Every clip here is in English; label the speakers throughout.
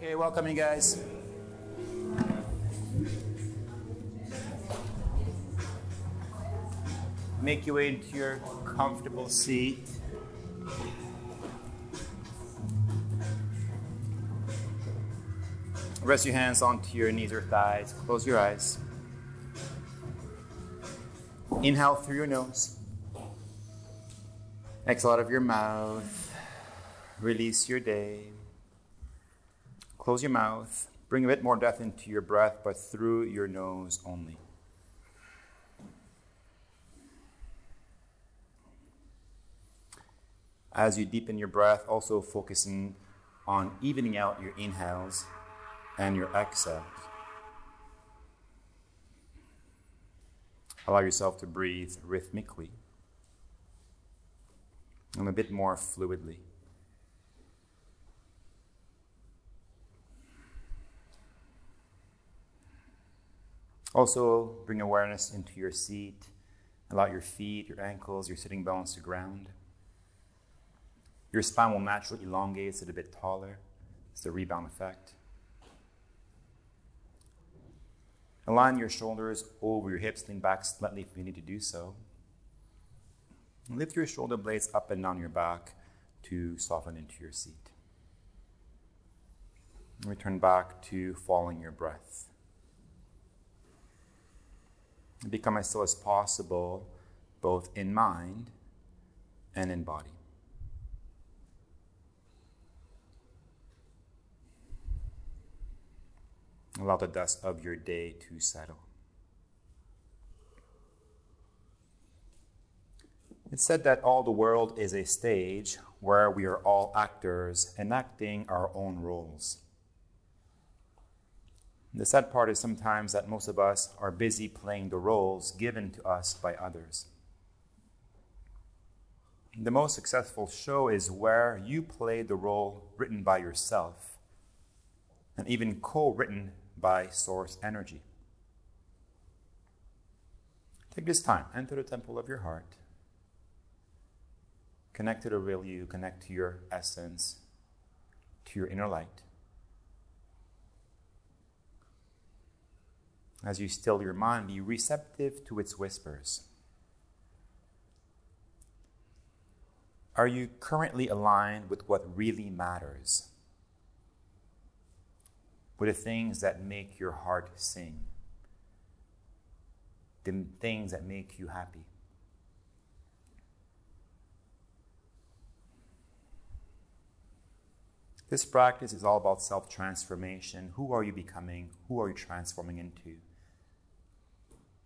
Speaker 1: Okay, welcome you guys. Make your way into your comfortable seat. Rest your hands onto your knees or thighs. Close your eyes. Inhale through your nose. Exhale out of your mouth. Release your day. Close your mouth. Bring a bit more depth into your breath, but through your nose only. As you deepen your breath, also focusing on evening out your inhales and your exhales. Allow yourself to breathe rhythmically and a bit more fluidly. Also, bring awareness into your seat. Allow your feet, your ankles, your sitting bones to ground. Your spine will naturally elongate, sit a bit taller. It's the rebound effect. Align your shoulders over your hips, lean back slightly if you need to do so. Lift your shoulder blades up and down your back to soften into your seat. Return back to following your breath. Become as still as possible, both in mind and in body. Allow the dust of your day to settle. It's said that all the world is a stage where we are all actors enacting our own roles. The sad part is sometimes that most of us are busy playing the roles given to us by others. The most successful show is where you play the role written by yourself and even co written by source energy. Take this time, enter the temple of your heart. Connect to the real you, connect to your essence, to your inner light. As you still your mind, be receptive to its whispers. Are you currently aligned with what really matters? With the things that make your heart sing? The things that make you happy? This practice is all about self transformation. Who are you becoming? Who are you transforming into?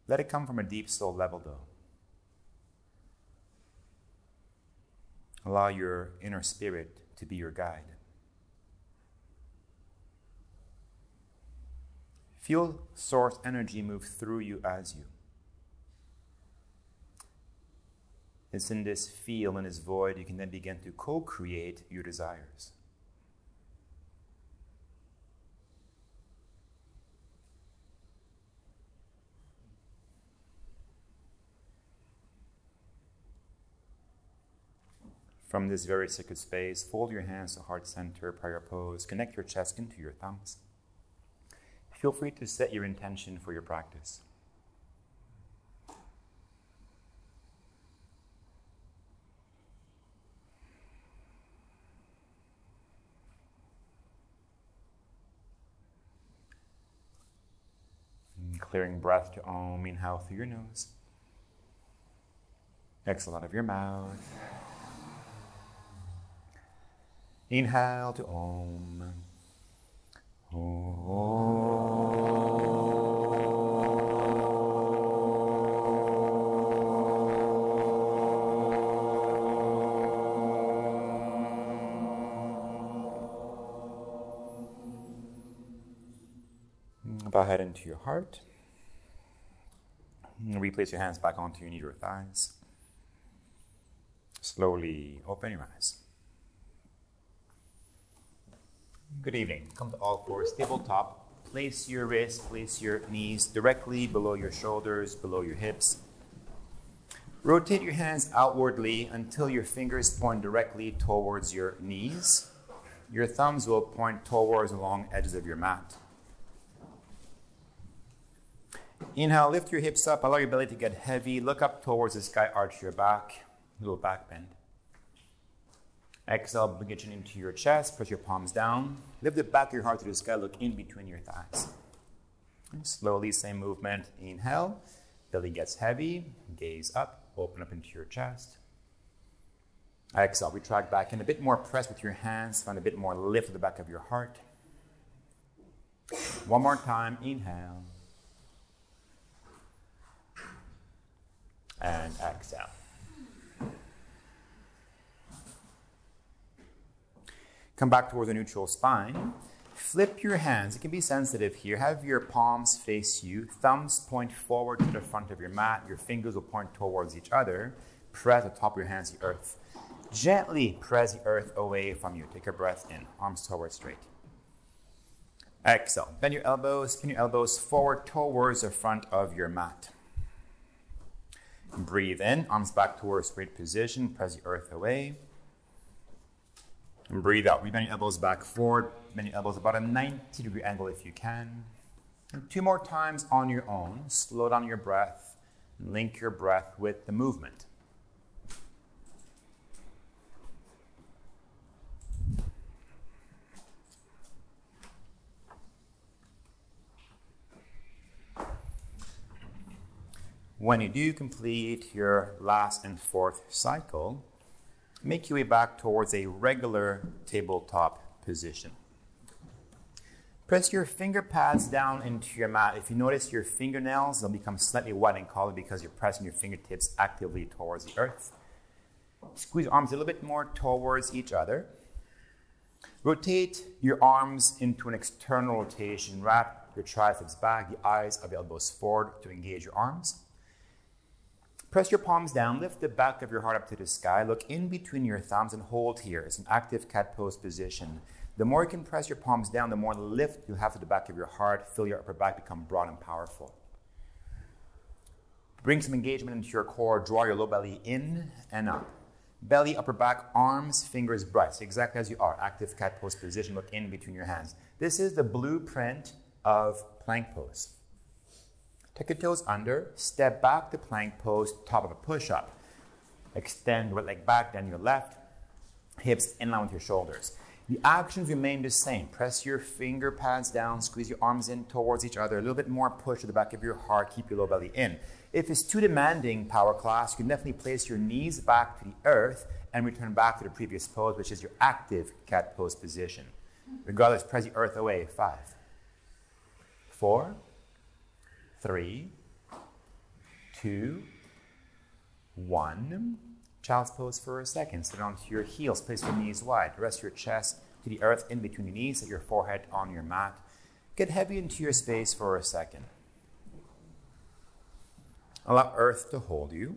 Speaker 1: Let it come from a deep soul level, though. Allow your inner spirit to be your guide. Feel source energy move through you as you. It's in this feel, in this void, you can then begin to co create your desires. From this very sacred space, fold your hands to heart center, prayer pose, connect your chest into your thumbs. Feel free to set your intention for your practice. clearing breath to Om, inhale through your nose. Exhale out of your mouth. Inhale to Om. Om. Bow head into your heart. Replace your hands back onto your knees or thighs. Slowly open your eyes. Good evening. Come to all fours, tabletop. Place your wrists, place your knees directly below your shoulders, below your hips. Rotate your hands outwardly until your fingers point directly towards your knees. Your thumbs will point towards the long edges of your mat. Inhale, lift your hips up, allow your belly to get heavy. Look up towards the sky, arch your back, little back bend. Exhale, bring your chin into your chest, press your palms down. Lift the back of your heart to the sky, look in between your thighs. And slowly, same movement. Inhale, belly gets heavy, gaze up, open up into your chest. Exhale, retract back in a bit more press with your hands, find a bit more lift at the back of your heart. One more time, inhale. And exhale. Come back towards a neutral spine. Flip your hands. It can be sensitive here. Have your palms face you. Thumbs point forward to the front of your mat. Your fingers will point towards each other. Press the top of your hands to the earth. Gently press the earth away from you. Take a breath in. Arms towards straight. Exhale. Bend your elbows. Spin your elbows forward towards the front of your mat. Breathe in. Arms back towards straight position. Press the earth away. And breathe out. Rebend your elbows back forward. Bend your elbows about a 90 degree angle if you can. And two more times on your own. Slow down your breath. And link your breath with the movement. When you do complete your last and fourth cycle, make your way back towards a regular tabletop position. Press your finger pads down into your mat. If you notice your fingernails, they'll become slightly white in color because you're pressing your fingertips actively towards the earth. Squeeze your arms a little bit more towards each other. Rotate your arms into an external rotation. Wrap your triceps back, the eyes of the elbows forward to engage your arms. Press your palms down, lift the back of your heart up to the sky, look in between your thumbs and hold here. It's an active cat pose position. The more you can press your palms down, the more lift you have to the back of your heart. Feel your upper back become broad and powerful. Bring some engagement into your core. Draw your low belly in and up. Belly, upper back, arms, fingers, breasts, exactly as you are. Active cat pose position. Look in between your hands. This is the blueprint of plank pose. Take your toes under, step back to plank pose, top of a push up. Extend right leg back, then your left, hips in line with your shoulders. The actions remain the same. Press your finger pads down, squeeze your arms in towards each other, a little bit more push to the back of your heart, keep your low belly in. If it's too demanding, power class, you can definitely place your knees back to the earth and return back to the previous pose, which is your active cat pose position. Regardless, press the earth away. Five, four, three, two, one. Child's pose for a second. Sit onto your heels. Place your knees wide. Rest your chest to the earth in between your knees. Set your forehead on your mat. Get heavy into your space for a second. Allow earth to hold you.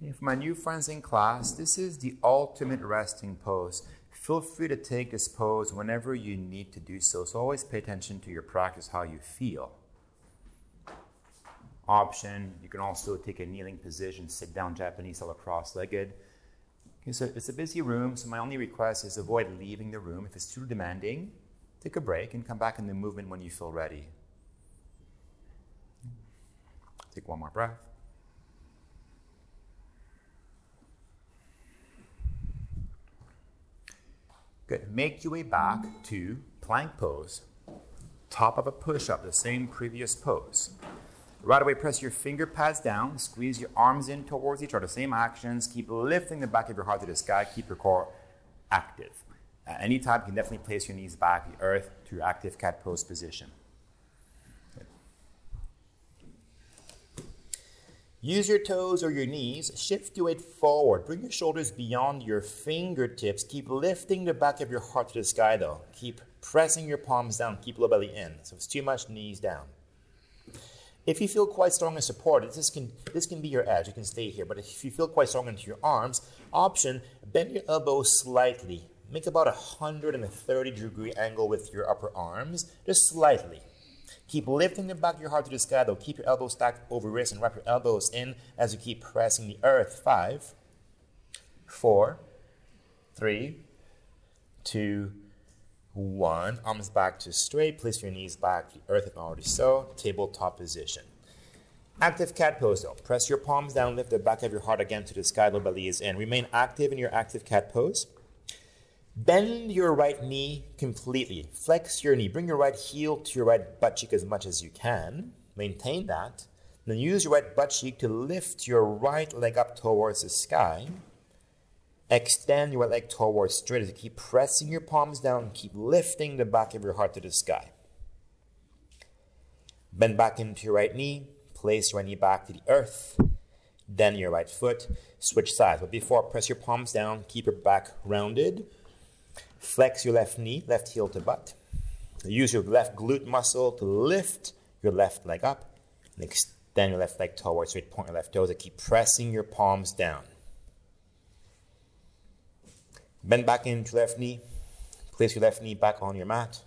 Speaker 1: And for my new friends in class, this is the ultimate resting pose. Feel free to take this pose whenever you need to do so. So always pay attention to your practice, how you feel option. You can also take a kneeling position, sit down Japanese style cross legged. Okay, so it's a busy room, so my only request is avoid leaving the room. If it's too demanding, take a break and come back in the movement when you feel ready. Take one more breath. Good. Make your way back to plank pose. Top of a push up, the same previous pose. Right away, press your finger pads down, squeeze your arms in towards each other. Same actions. Keep lifting the back of your heart to the sky. Keep your core active. At any time, you can definitely place your knees back, the earth, to your active cat pose position. Use your toes or your knees, shift your weight forward, bring your shoulders beyond your fingertips. Keep lifting the back of your heart to the sky though. Keep pressing your palms down, keep low belly in. So if it's too much, knees down. If you feel quite strong and supported, this can, this can be your edge. You can stay here. But if you feel quite strong into your arms, option, bend your elbows slightly. Make about a 130 degree angle with your upper arms, just slightly. Keep lifting the back of your heart to the sky, though. Keep your elbows stacked over wrists and wrap your elbows in as you keep pressing the earth. Five, four, three, two, one. Arms back to straight. Place your knees back to the earth if already so. Tabletop position. Active cat pose though. Press your palms down, lift the back of your heart again to the sky, low belly is in. Remain active in your active cat pose. Bend your right knee completely. Flex your knee. Bring your right heel to your right butt cheek as much as you can. Maintain that. Then use your right butt cheek to lift your right leg up towards the sky. Extend your leg towards straight as you keep pressing your palms down. Keep lifting the back of your heart to the sky. Bend back into your right knee. Place your knee back to the earth. Then your right foot. Switch sides. But before, press your palms down. Keep your back rounded. Flex your left knee, left heel to butt. Use your left glute muscle to lift your left leg up. And extend your left leg towards straight. Point your left toes and keep pressing your palms down. Bend back into left knee. Place your left knee back on your mat.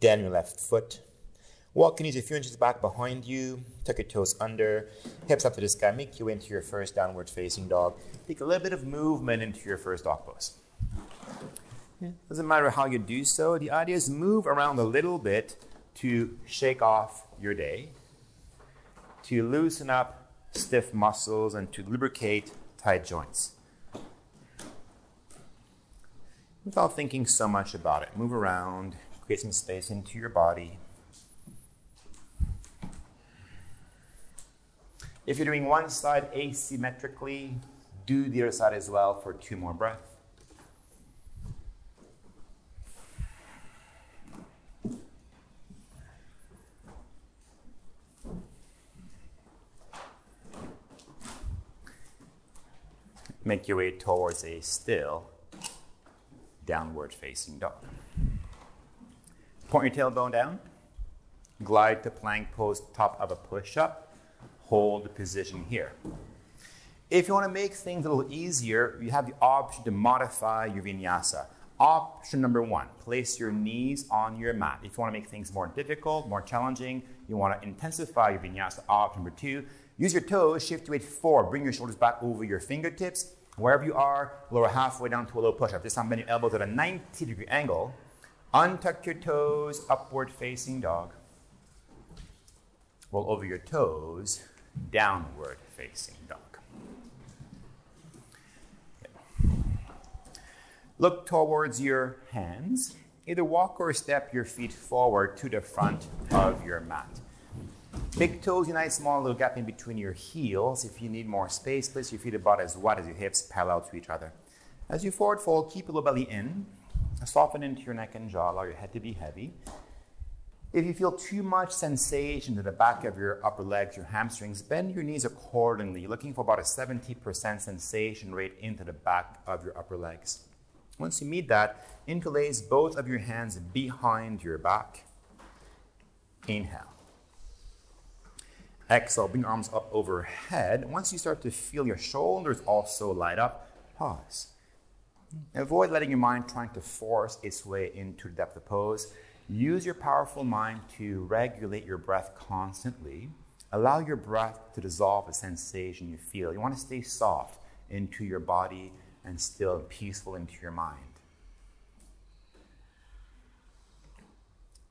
Speaker 1: Then your left foot. Walk your knees a few inches back behind you. Tuck your toes under. Hips up to the sky. Make your way into your first downward facing dog. Take a little bit of movement into your first dog pose. Doesn't matter how you do so. The idea is move around a little bit to shake off your day, to loosen up stiff muscles, and to lubricate tight joints. Without thinking so much about it, move around, create some space into your body. If you're doing one side asymmetrically, do the other side as well for two more breaths. make your way towards a still downward facing dog. Point your tailbone down. Glide to plank pose, top of a push up. Hold the position here. If you want to make things a little easier, you have the option to modify your vinyasa. Option number one, place your knees on your mat. If you want to make things more difficult, more challenging, you want to intensify your vinyasa. Option number two, use your toes, shift your weight forward, bring your shoulders back over your fingertips, Wherever you are, lower halfway down to a low push up. This time, bend your elbows at a 90 degree angle. Untuck your toes, upward facing dog. Roll over your toes, downward facing dog. Look towards your hands. Either walk or step your feet forward to the front of your mat. Big toes unite, small little gap in between your heels. If you need more space, place your feet about as wide as your hips, parallel to each other. As you forward fold, keep your low belly in. Soften into your neck and jaw, allow your head to be heavy. If you feel too much sensation to the back of your upper legs, your hamstrings, bend your knees accordingly, looking for about a 70% sensation rate into the back of your upper legs. Once you meet that, interlace both of your hands behind your back. Inhale. Exhale, bring your arms up overhead. Once you start to feel your shoulders also light up, pause. Avoid letting your mind trying to force its way into the depth of pose. Use your powerful mind to regulate your breath constantly. Allow your breath to dissolve the sensation you feel. You want to stay soft into your body and still peaceful into your mind.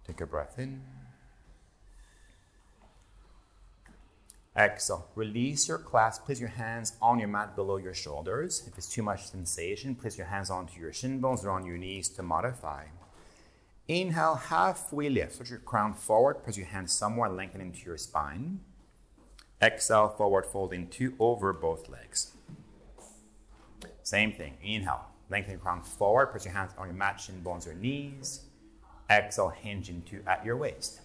Speaker 1: Take a breath in. Exhale. Release your clasp. Place your hands on your mat below your shoulders. If it's too much sensation, place your hands onto your shin bones or on your knees to modify. Inhale, halfway lift. Switch your crown forward. Press your hands somewhere, lengthen into your spine. Exhale, forward fold into over both legs. Same thing. Inhale, lengthen your crown forward. Press your hands on your mat, shin bones or knees. Exhale, hinge into at your waist.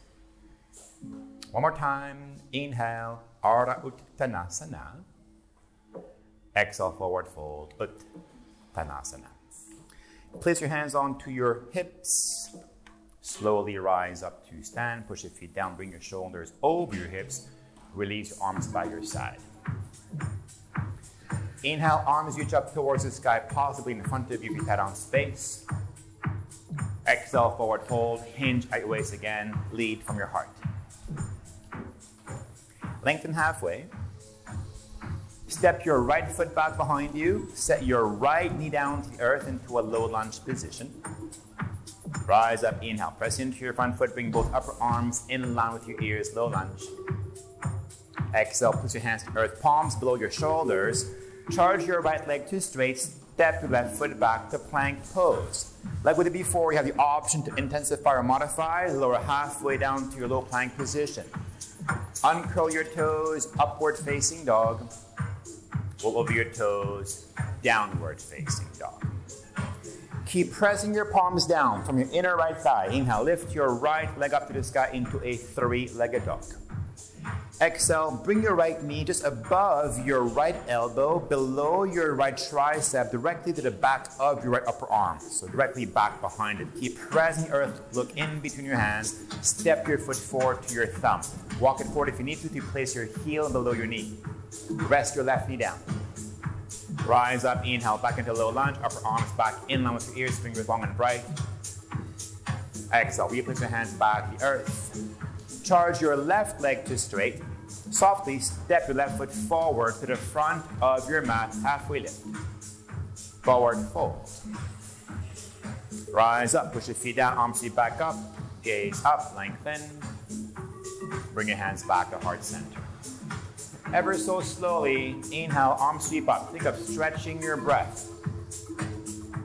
Speaker 1: One more time. Inhale, Ardha Uttanasana. Exhale, forward fold, Uttanasana. Place your hands onto your hips. Slowly rise up to stand. Push your feet down. Bring your shoulders over your hips. Release your arms by your side. Inhale, arms reach up towards the sky, possibly in front of you if you on space. Exhale, forward fold. Hinge at your waist again. Lead from your heart. Lengthen halfway. Step your right foot back behind you. Set your right knee down to the earth into a low lunge position. Rise up, inhale. Press into your front foot. Bring both upper arms in line with your ears. Low lunge. Exhale. Put your hands to earth. Palms below your shoulders. Charge your right leg to straight. Step your left foot back to plank pose. Like we did before, you have the option to intensify or modify. Lower halfway down to your low plank position. Uncurl your toes, upward facing dog. Roll over your toes, downward facing dog. Keep pressing your palms down from your inner right thigh. Inhale, lift your right leg up to the sky into a three legged dog. Exhale, bring your right knee just above your right elbow, below your right tricep, directly to the back of your right upper arm. So directly back behind it. Keep pressing earth, look in between your hands, step your foot forward to your thumb. Walk it forward if you need to, to place your heel below your knee. Rest your left knee down. Rise up, inhale, back into low lunge, upper arms back in line with your ears, fingers long and bright. Exhale, replace your hands back the earth. Charge your left leg to straight. Softly step your left foot forward to the front of your mat, halfway lift. Forward fold. Rise up, push your feet down, arms feet back up, gaze up, lengthen. Bring your hands back to heart center. Ever so slowly, inhale, arm sweep up. Think of stretching your breath.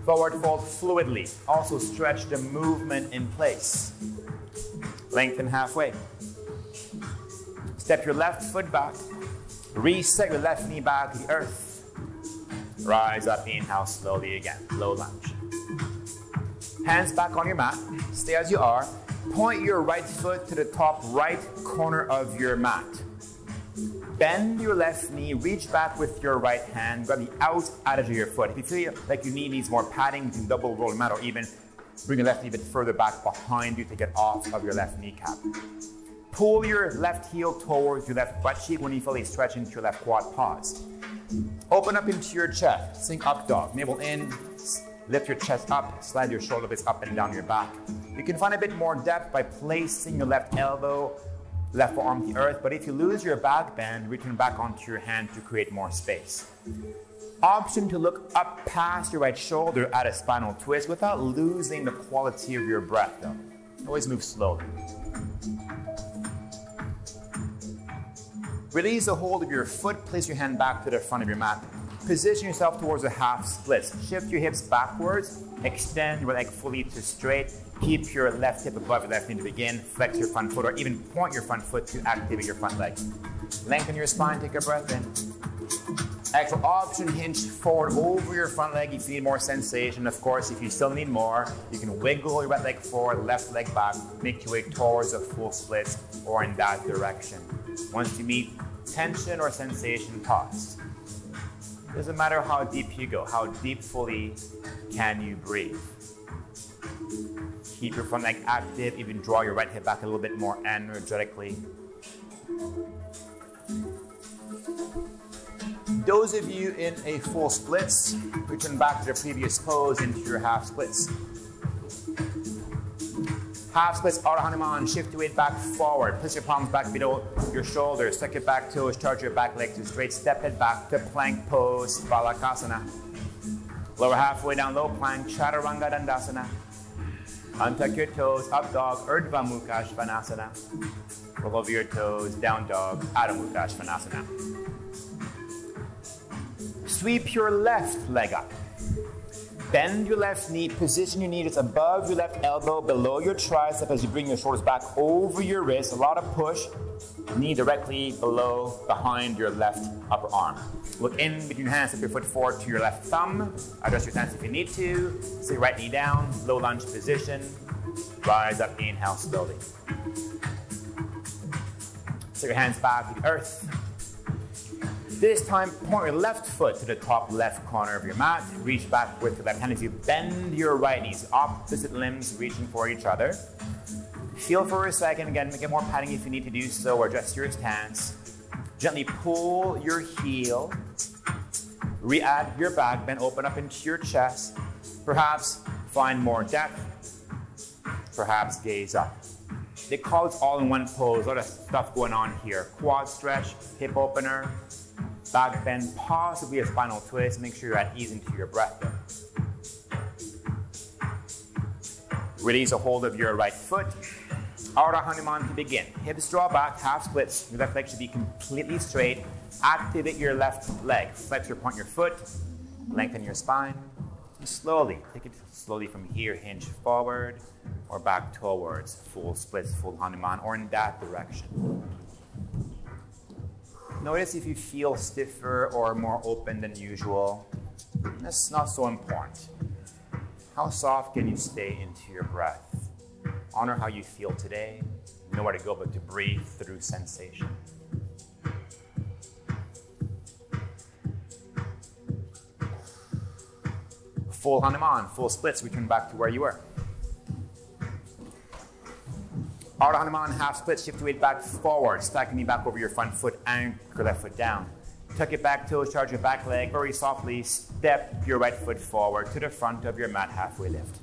Speaker 1: Forward fold fluidly. Also stretch the movement in place. Lengthen halfway. Step your left foot back. Reset your left knee back to the earth. Rise up, inhale slowly again. Low lunge. Hands back on your mat. Stay as you are. Point your right foot to the top right corner of your mat. Bend your left knee, reach back with your right hand, grab the out edge of your foot. If you feel like your knee needs more padding, you can double roll mat or even bring your left knee a bit further back behind you to get off of your left kneecap. Pull your left heel towards your left butt cheek when you feel a stretch into your left quad. Pause. Open up into your chest. Sink up dog. Navel in. Lift your chest up. Slide your shoulder blades up and down your back. You can find a bit more depth by placing your left elbow, left forearm to the earth. But if you lose your back bend, return back onto your hand to create more space. Option to look up past your right shoulder at a spinal twist without losing the quality of your breath, though. Always move slowly. Release the hold of your foot, place your hand back to the front of your mat. Position yourself towards a half split. Shift your hips backwards, extend your leg fully to straight. Keep your left hip above your left knee to begin. Flex your front foot or even point your front foot to activate your front leg. Lengthen your spine, take a breath in. Exhale, option hinge forward over your front leg if you need more sensation. Of course, if you still need more, you can wiggle your right leg forward, left leg back, make your way towards a full split or in that direction. Once you meet tension or sensation, pause. Doesn't matter how deep you go, how deep fully can you breathe. Keep your front leg active, even draw your right hip back a little bit more energetically. Those of you in a full splits, return back to the previous pose into your half splits. Half splits, Ardha Hanuman. Shift your weight back forward. Place your palms back below your shoulders. Tuck your back toes. Charge your back leg to straight. Step it back to plank pose. Phalakasana. Lower halfway down, low plank. Chaturanga Dandasana. Untuck your toes. Up dog. Urdhva Mukha Svanasana. Roll over your toes. Down dog. Adho Mukha Svanasana. Sweep your left leg up. Bend your left knee, position your knee just above your left elbow, below your tricep as you bring your shoulders back over your wrist. A lot of push. Knee directly below, behind your left upper arm. Look in between your hands, step your foot forward to your left thumb. Adjust your stance if you need to. Sit your right knee down, low lunge position. Rise up, inhale slowly. Set your hands back to the earth. This time, point your left foot to the top left corner of your mat. Reach back with your left hand as you bend your right knees. Opposite limbs reaching for each other. Feel for a second. Again, get more padding if you need to do so, or adjust your stance. Gently pull your heel. Re-add your back bend. Open up into your chest. Perhaps find more depth. Perhaps gaze up. They call it all in one pose. A lot of stuff going on here. Quad stretch, hip opener, Back bend, possibly a spinal twist. Make sure you're at ease into your breath there. Release a hold of your right foot. Ardha Hanuman to begin. Hips draw back, half splits. Your left leg should be completely straight. Activate your left leg. Flex your point your foot. Lengthen your spine. Slowly, take it slowly from here, hinge forward or back towards full splits, full Hanuman, or in that direction. Notice if you feel stiffer or more open than usual. That's not so important. How soft can you stay into your breath? Honor how you feel today. Nowhere to go but to breathe through sensation. Full Hanuman, full splits, return back to where you were. Ardha Hanuman, half split, shift your weight back forward, stack knee back over your front foot, anchor left foot down. Tuck your back toes, charge your back leg, very softly step your right foot forward to the front of your mat, halfway lift.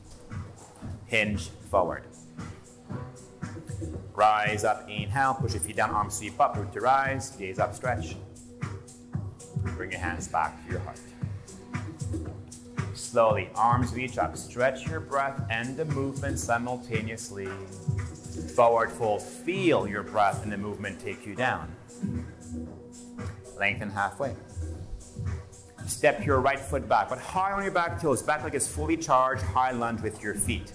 Speaker 1: Hinge forward. Rise up, inhale, push your feet down, arms sweep up, root to rise, gaze up, stretch. Bring your hands back to your heart. Slowly, arms reach up, stretch your breath and the movement simultaneously. Forward fold, feel your breath and the movement take you down. Lengthen halfway. Step your right foot back, but high on your back toes. Back leg is fully charged, high lunge with your feet.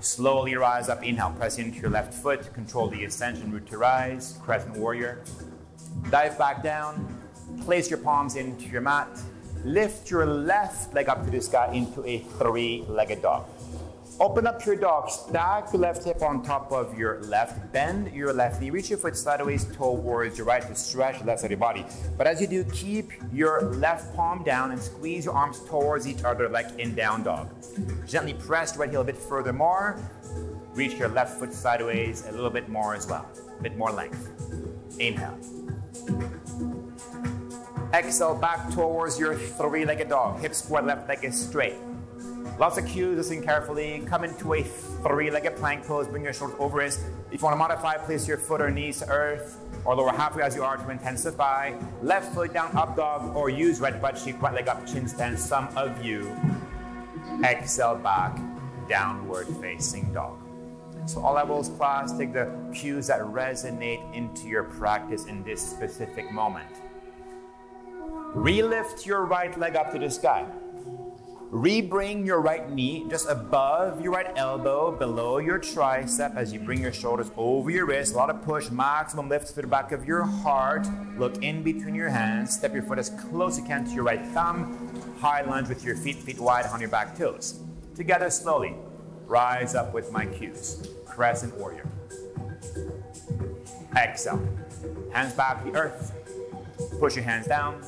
Speaker 1: Slowly rise up, inhale, press into your left foot, control the ascension root to rise, crescent warrior. Dive back down, place your palms into your mat, lift your left leg up to the sky into a three legged dog. Open up your dog, stack your left hip on top of your left, bend your left knee, reach your foot sideways towards your right to stretch the left side of your body. But as you do, keep your left palm down and squeeze your arms towards each other like in down dog. Gently press right heel a bit further more. Reach your left foot sideways a little bit more as well, a bit more length. Inhale. Exhale back towards your three legged dog. Hip square, left leg is straight. Lots of cues, listen carefully. Come into a three legged plank pose, bring your shoulders over wrist. If you want to modify, place your foot or knees to earth or lower halfway as you are to intensify. Left foot down, up dog, or use right butt cheek, right leg up, chin stand. Some of you exhale back, downward facing dog. So, all levels class, take the cues that resonate into your practice in this specific moment. Relift your right leg up to the sky. Rebring your right knee just above your right elbow, below your tricep as you bring your shoulders over your wrist. A lot of push, maximum lift to the back of your heart. Look in between your hands. Step your foot as close as you can to your right thumb. High lunge with your feet, feet wide on your back toes. Together slowly. Rise up with my cues. Crescent warrior. Exhale. Hands back to the earth. Push your hands down.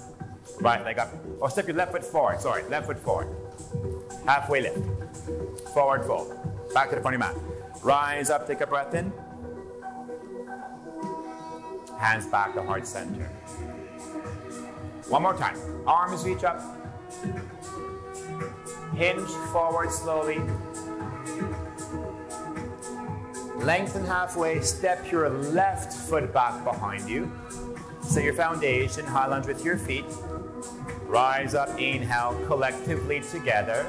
Speaker 1: Right leg up. Or step your left foot forward. Sorry, left foot forward. Halfway lift. Forward fold. Back to the your mat. Rise up, take a breath in. Hands back to heart center. One more time. Arms reach up. Hinge forward slowly. Lengthen halfway. Step your left foot back behind you. Set your foundation. High lunge with your feet. Rise up, inhale collectively together.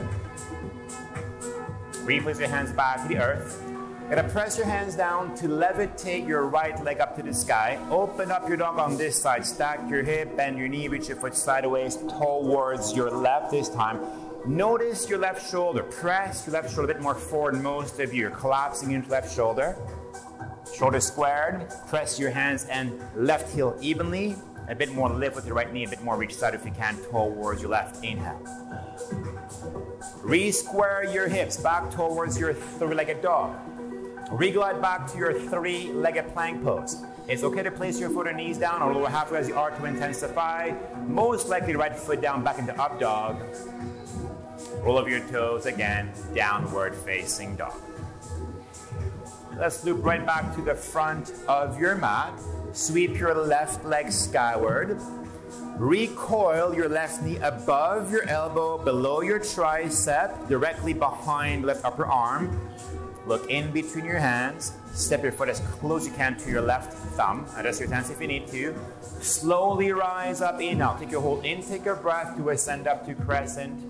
Speaker 1: Replace your hands back to the earth. Gonna press your hands down to levitate your right leg up to the sky. Open up your dog on this side. Stack your hip, bend your knee, reach your foot sideways towards your left this time. Notice your left shoulder. Press your left shoulder a bit more forward. Most of you are collapsing into left shoulder. Shoulder squared. Press your hands and left heel evenly. A bit more lift with your right knee, a bit more reach side if you can towards your left. Inhale. Re-square your hips back towards your three-legged dog. Reglide back to your three-legged plank pose. It's okay to place your foot or knees down or lower halfway as you are to intensify. Most likely right foot down back into up dog. Roll over your toes again, downward facing dog. Let's loop right back to the front of your mat. Sweep your left leg skyward. Recoil your left knee above your elbow, below your tricep, directly behind left upper arm. Look in between your hands. Step your foot as close as you can to your left thumb. Adjust your stance if you need to. Slowly rise up. Inhale. Take your whole intake of breath to ascend up to crescent.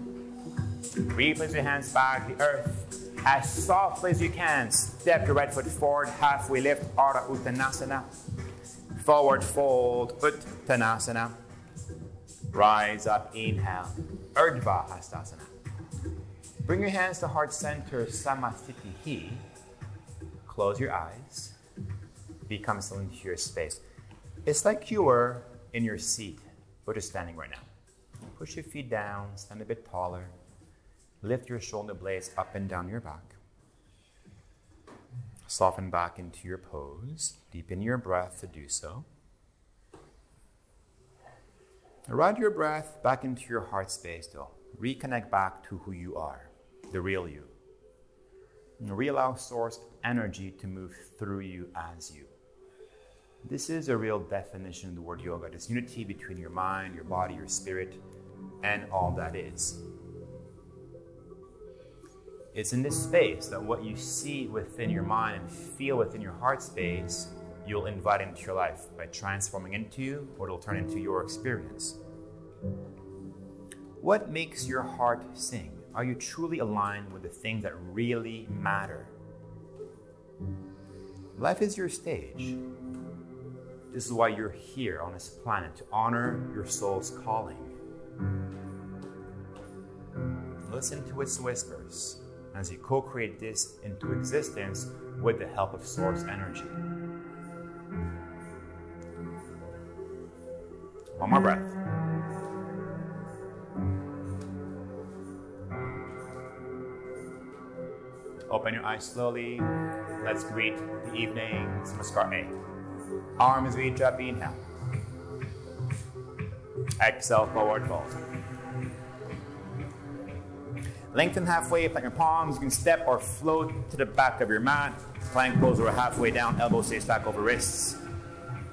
Speaker 1: Replace your hands back to earth. As softly as you can, step your right foot forward, halfway lift, Ardha Uttanasana. Forward fold, Uttanasana. Rise up, inhale, Urdhva Hastasana. Bring your hands to heart center, Samasthiti. Close your eyes. Become still into your space. It's like you were in your seat, but just standing right now. Push your feet down, stand a bit taller. Lift your shoulder blades up and down your back. Soften back into your pose. Deepen your breath to do so. Ride your breath back into your heart space, though. Reconnect back to who you are, the real you. And reallow source energy to move through you as you. This is a real definition of the word yoga this unity between your mind, your body, your spirit, and all that is. It's in this space that what you see within your mind and feel within your heart space, you'll invite into your life by transforming into you, or it'll turn into your experience. What makes your heart sing? Are you truly aligned with the things that really matter? Life is your stage. This is why you're here on this planet to honor your soul's calling. Listen to its whispers as you co create this into existence with the help of source energy. One more breath. Open your eyes slowly. Let's greet the evening. Namaskar A. Arms reach up, inhale. Exhale, forward fold. Lengthen halfway, plant your palms. You can step or float to the back of your mat. Plank pose or halfway down, elbows stay back over wrists.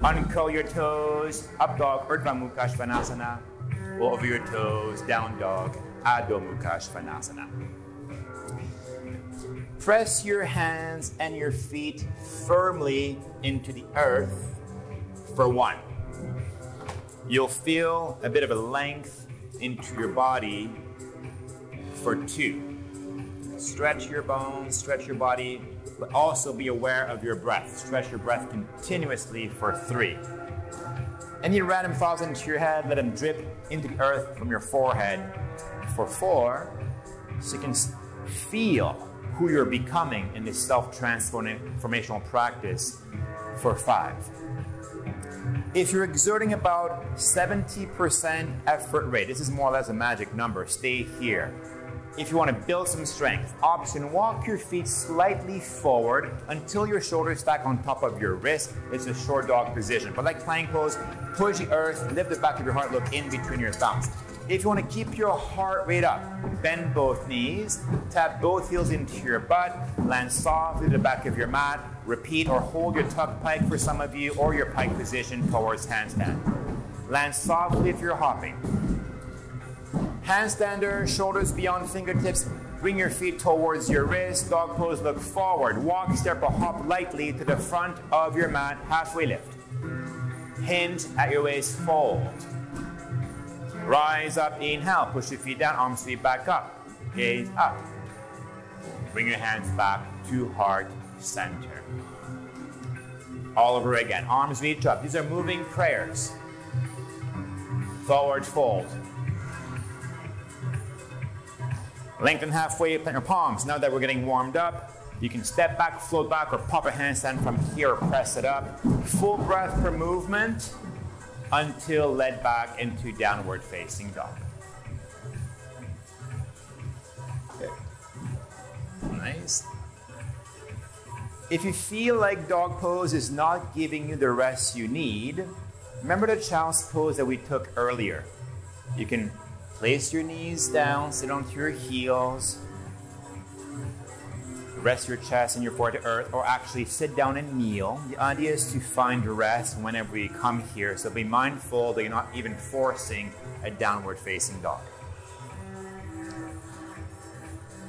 Speaker 1: Uncurl your toes, up dog, Urdhva Mukha Svanasana. Roll over your toes, down dog, Adho Mukha Svanasana. Press your hands and your feet firmly into the earth for one. You'll feel a bit of a length into your body for two. Stretch your bones, stretch your body, but also be aware of your breath. Stretch your breath continuously for three. Any random thoughts into your head, let them drip into the earth from your forehead for four, so you can feel who you're becoming in this self transformational practice for five. If you're exerting about 70% effort rate, this is more or less a magic number, stay here if you want to build some strength. Option walk your feet slightly forward until your shoulders stack on top of your wrist. It's a short dog position. But like plank pose, push the earth, lift the back of your heart, look in between your thumbs. If you want to keep your heart rate up, bend both knees, tap both heels into your butt, land softly to the back of your mat, repeat or hold your tuck pike for some of you, or your pike position towards handstand. Land softly if you're hopping. Handstander, shoulders beyond fingertips. Bring your feet towards your wrist. Dog pose, look forward. Walk, step, or hop lightly to the front of your mat. Halfway lift. Hinge at your waist, fold. Rise up, inhale. Push your feet down, arms sweep back up. Gaze up. Bring your hands back to heart center. All over again. Arms reach up. These are moving prayers. Forward fold. Lengthen halfway, plant your palms. Now that we're getting warmed up, you can step back, float back, or pop a handstand from here press it up. Full breath per movement until led back into downward facing dog. Okay. Nice. If you feel like dog pose is not giving you the rest you need, remember the child's pose that we took earlier. You can Place your knees down, sit onto your heels. Rest your chest and your forehead to earth, or actually sit down and kneel. The idea is to find rest whenever you come here, so be mindful that you're not even forcing a downward facing dog.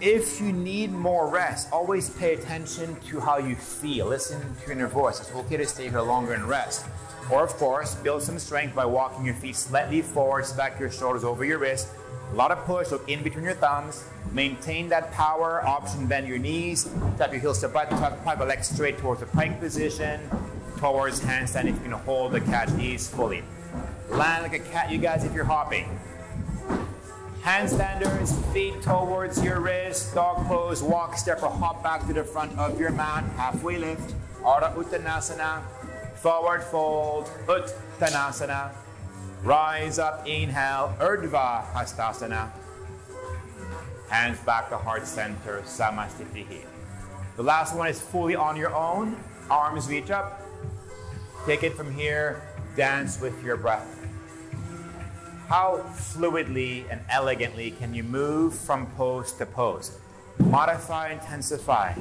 Speaker 1: If you need more rest, always pay attention to how you feel. Listen to your voice. It's okay to stay here longer and rest. Or, of course, build some strength by walking your feet slightly forward, stack your shoulders over your wrists. A lot of push, look in between your thumbs. Maintain that power. Option bend your knees. Tap your heels to butt. Tuck your legs straight towards the plank position. Towards handstand if you can hold the cat knees fully. Land like a cat, you guys, if you're hopping. Handstanders, feet towards your wrist. Dog pose, walk, step, or hop back to the front of your mat. Halfway lift. Ardha Uttanasana. Forward fold, Uttanasana. Rise up, inhale, Urdhva Hastasana. Hands back to heart center, Samasthiti. The last one is fully on your own. Arms reach up. Take it from here. Dance with your breath. How fluidly and elegantly can you move from pose to pose? Modify, intensify.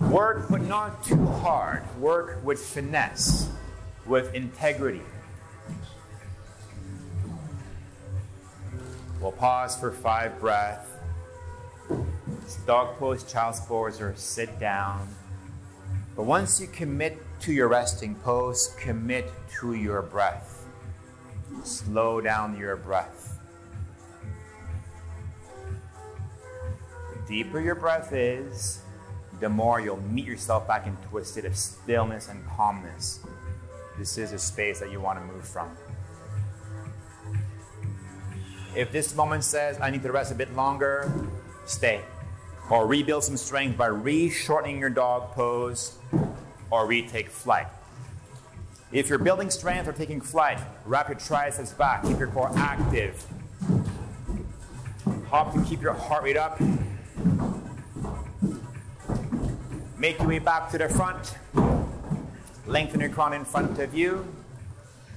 Speaker 1: Work, but not too hard. Work with finesse, with integrity. We'll pause for five breaths. Dog pose, child's pose, or sit down. But once you commit to your resting pose, commit to your breath. Slow down your breath. The deeper your breath is, the more you'll meet yourself back into a state of stillness and calmness. This is a space that you want to move from. If this moment says, I need to rest a bit longer, stay. Or rebuild some strength by re shortening your dog pose or retake flight. If you're building strength or taking flight, wrap your triceps back, keep your core active. Hop to keep your heart rate up. Make your way back to the front. Lengthen your crown in front of you.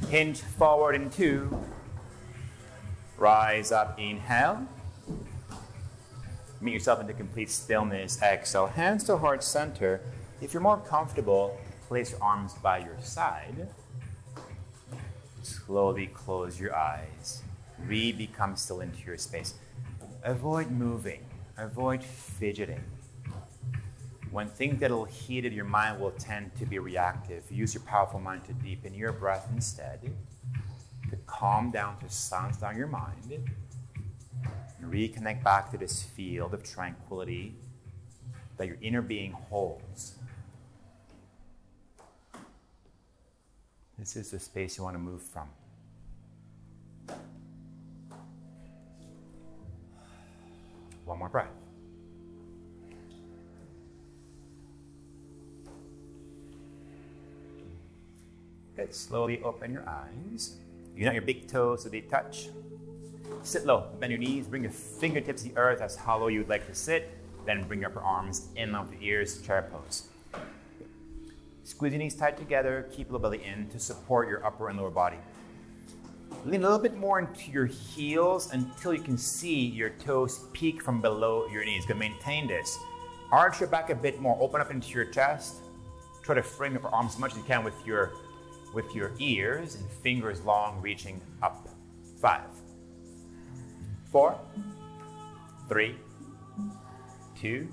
Speaker 1: Hinge forward in two. Rise up, inhale. Meet yourself into complete stillness. Exhale. Hands to heart center. If you're more comfortable, place your arms by your side. Slowly close your eyes. Re become still into your space. Avoid moving, avoid fidgeting. When things get a little heated, your mind will tend to be reactive. Use your powerful mind to deepen your breath instead, to calm down, to silence down your mind, and reconnect back to this field of tranquility that your inner being holds. This is the space you want to move from. One more breath. Good. Slowly open your eyes. Unite your big toes so they touch. Sit low. Bend your knees. Bring your fingertips to the earth as hollow you would like to sit. Then bring your arms in line the ears, chair pose. Squeeze your knees tight together, keep low belly in to support your upper and lower body. Lean a little bit more into your heels until you can see your toes peek from below your knees. Good, maintain this. Arch your back a bit more, open up into your chest. Try to frame your arms as much as you can with your with your ears and fingers long reaching up. Five, four, three, two,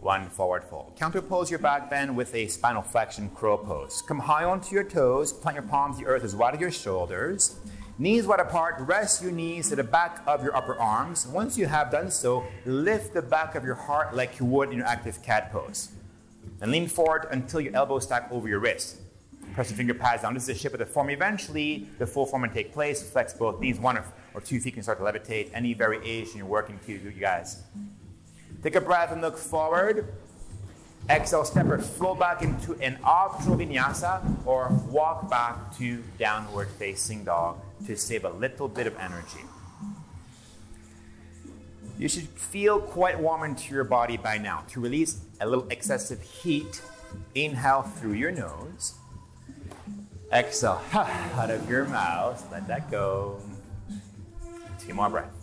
Speaker 1: one forward fold. Counter pose your back bend with a spinal flexion crow pose. Come high onto your toes, plant your palms the earth as wide as your shoulders. Knees wide apart, rest your knees to the back of your upper arms. Once you have done so, lift the back of your heart like you would in your active cat pose. And lean forward until your elbows stack over your wrists. Press your finger pads down. This is the shape of the form. Eventually, the full form will take place. Flex both knees. One or two feet can start to levitate. Any variation you're working to, you guys. Take a breath and look forward. Exhale, step or flow back into an optional vinyasa or walk back to downward facing dog to save a little bit of energy. You should feel quite warm into your body by now. To release a little excessive heat, inhale through your nose. Exhale out of your mouth. Let that go. Two more breaths.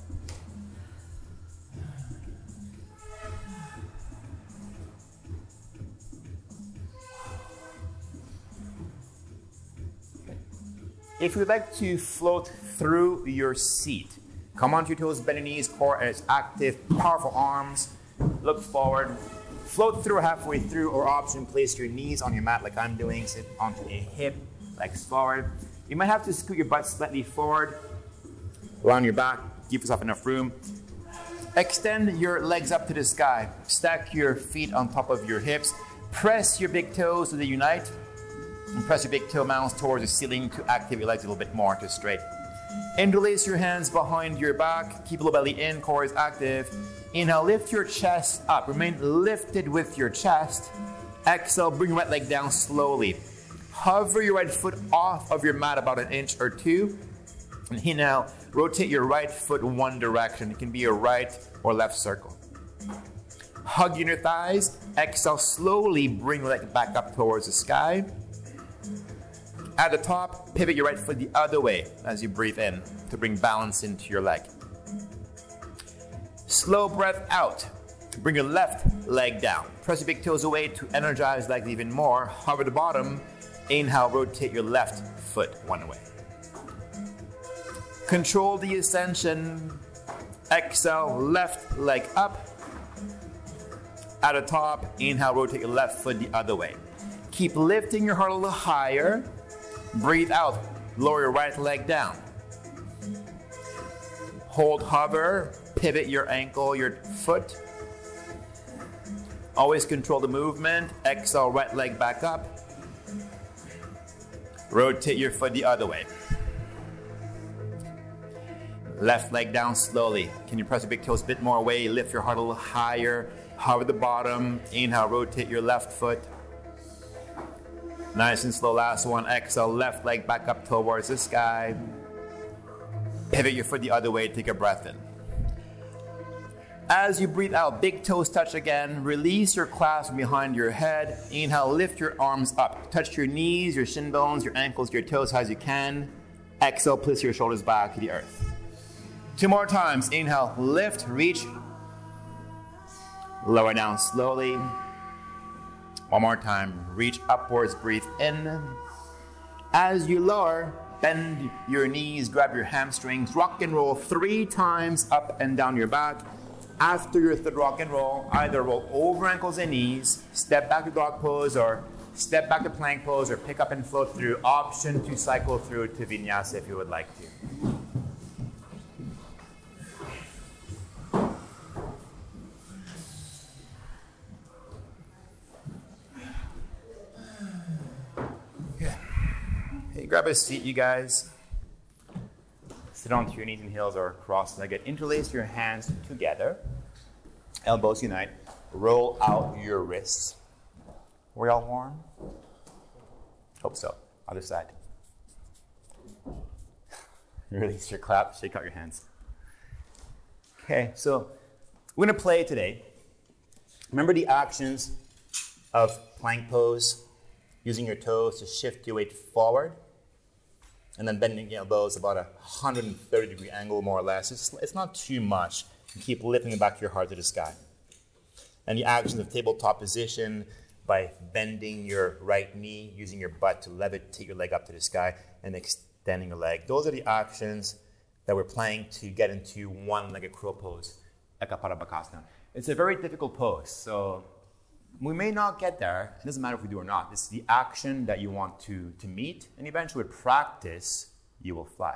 Speaker 1: If you'd like to float through your seat, Come onto your toes, bend your knees, core as active, powerful arms. Look forward. Float through halfway through, or option, place your knees on your mat like I'm doing. Sit onto a hip, legs forward. You might have to scoot your butt slightly forward. On your back, give yourself enough room. Extend your legs up to the sky. Stack your feet on top of your hips. Press your big toes so they unite. And press your big toe mounds towards the ceiling to activate your legs a little bit more to straight. Interlace your hands behind your back. Keep low belly in, core is active. Inhale, lift your chest up. Remain lifted with your chest. Exhale, bring your right leg down slowly. Hover your right foot off of your mat about an inch or two. And inhale, rotate your right foot one direction. It can be a right or left circle. Hug your thighs. Exhale, slowly bring your leg back up towards the sky. At the top, pivot your right foot the other way as you breathe in to bring balance into your leg. Slow breath out. Bring your left leg down. Press your big toes away to energize legs even more. Hover the bottom. Inhale, rotate your left foot one way. Control the ascension. Exhale, left leg up. At the top, inhale, rotate your left foot the other way. Keep lifting your heart a little higher. Breathe out, lower your right leg down. Hold hover, pivot your ankle, your foot. Always control the movement. Exhale, right leg back up. Rotate your foot the other way. Left leg down slowly. Can you press your big toes a bit more away? Lift your heart a little higher. Hover the bottom. Inhale, rotate your left foot. Nice and slow. Last one. Exhale. Left leg back up towards the sky. Pivot your foot the other way. Take a breath in. As you breathe out, big toes touch again. Release your clasp behind your head. Inhale, lift your arms up. Touch your knees, your shin bones, your ankles, your toes as you can. Exhale, place your shoulders back to the earth. Two more times. Inhale, lift, reach. Lower down slowly. One more time. Reach upwards, breathe in. As you lower, bend your knees, grab your hamstrings, rock and roll three times up and down your back. After your third rock and roll, either roll over ankles and knees, step back to dog pose, or step back to plank pose, or pick up and float through. Option to cycle through to vinyasa if you would like to. Grab a seat, you guys. Sit onto your knees and heels or cross legged. Interlace your hands together. Elbows unite. Roll out your wrists. Were y'all warm? Hope so. Other side. Release your clap, shake out your hands. Okay, so we're going to play today. Remember the actions of plank pose, using your toes to shift your weight forward and then bending your elbows about a 130 degree angle, more or less. It's, it's not too much. You keep lifting the back of your heart to the sky. And the actions of tabletop position by bending your right knee, using your butt to levitate your leg up to the sky, and extending your leg. Those are the actions that we're playing to get into one-legged crow pose, Ekapada Bakasana. It's a very difficult pose, so we may not get there. It doesn't matter if we do or not. It's the action that you want to, to meet, and eventually, with practice, you will fly.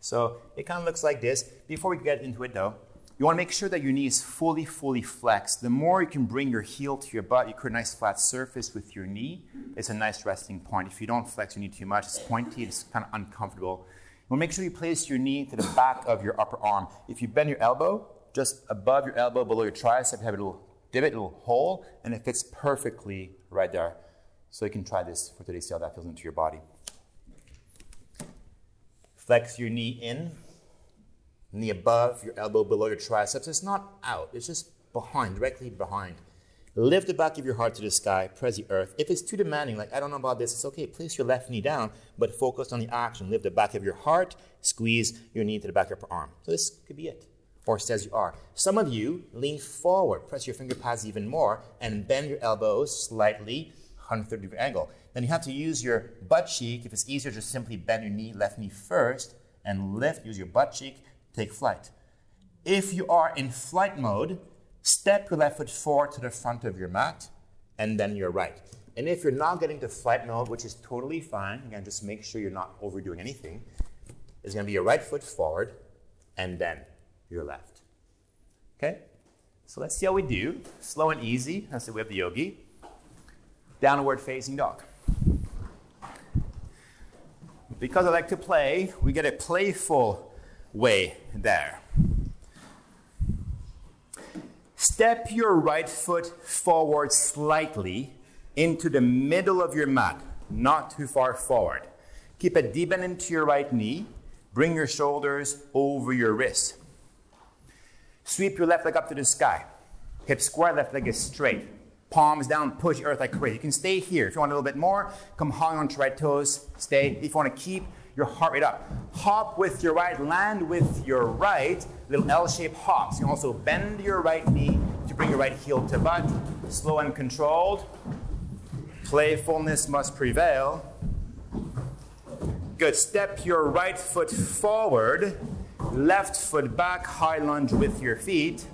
Speaker 1: So it kind of looks like this. Before we get into it, though, you want to make sure that your knee is fully, fully flexed. The more you can bring your heel to your butt, you create a nice flat surface with your knee. It's a nice resting point. If you don't flex your knee too much, it's pointy, it's kind of uncomfortable. You want to make sure you place your knee to the back of your upper arm. If you bend your elbow, just above your elbow, below your tricep, you have a little divot, a little hole, and it fits perfectly right there. So you can try this for today, see how that feels into your body. Flex your knee in, knee above, your elbow below your triceps. It's not out, it's just behind, directly behind. Lift the back of your heart to the sky, press the earth. If it's too demanding, like I don't know about this, it's okay. Place your left knee down, but focus on the action. Lift the back of your heart, squeeze your knee to the back of your arm. So this could be it or as you are. Some of you lean forward, press your finger pads even more, and bend your elbows slightly, 130 degree angle. Then you have to use your butt cheek. If it's easier, just simply bend your knee, left knee first, and lift. Use your butt cheek take flight. If you are in flight mode, step your left foot forward to the front of your mat and then your right. And if you're not getting to flight mode, which is totally fine, again, just make sure you're not overdoing anything, going to be your right foot forward and then your left. Okay? So let's see how we do. Slow and easy. That's the way of the yogi. Downward facing dog. Because I like to play, we get a playful way there. Step your right foot forward slightly into the middle of your mat, not too far forward. Keep a deep bend into your right knee. Bring your shoulders over your wrists. Sweep your left leg up to the sky. Hip square, left leg is straight. Palms down, push earth like crazy. You can stay here. If you want a little bit more, come hang onto right toes. Stay. If you want to keep your heart rate up, hop with your right, land with your right. Little L-shaped hops. You can also bend your right knee to bring your right heel to butt. Slow and controlled. Playfulness must prevail. Good. Step your right foot forward, left foot back, high lunge with your feet.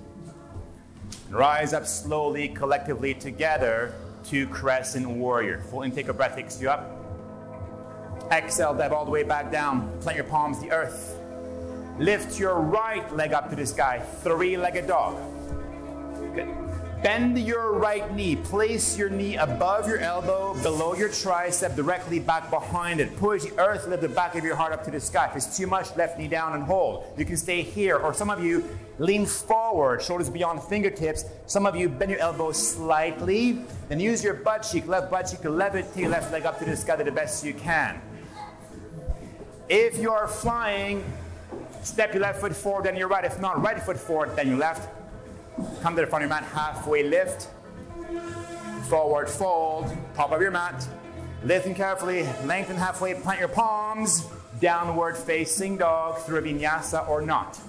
Speaker 1: Rise up slowly, collectively together to crescent warrior. Full intake of breath takes you up. Exhale, dive all the way back down. Plant your palms the earth. Lift your right leg up to the sky. Three legged dog. Good. Bend your right knee. Place your knee above your elbow, below your tricep, directly back behind it. Push the earth, lift the back of your heart up to the sky. If it's too much, left knee down and hold. You can stay here. Or some of you lean forward, shoulders beyond fingertips. Some of you bend your elbows slightly. Then use your butt cheek, left butt cheek to levitate left leg up to the sky to the best you can. If you are flying, step your left foot forward, then your right. If not, right foot forward, then your left. Come to the front of your mat, halfway lift. Forward fold, top of your mat. Lifting carefully, lengthen halfway, plant your palms. Downward facing dog through a vinyasa or not.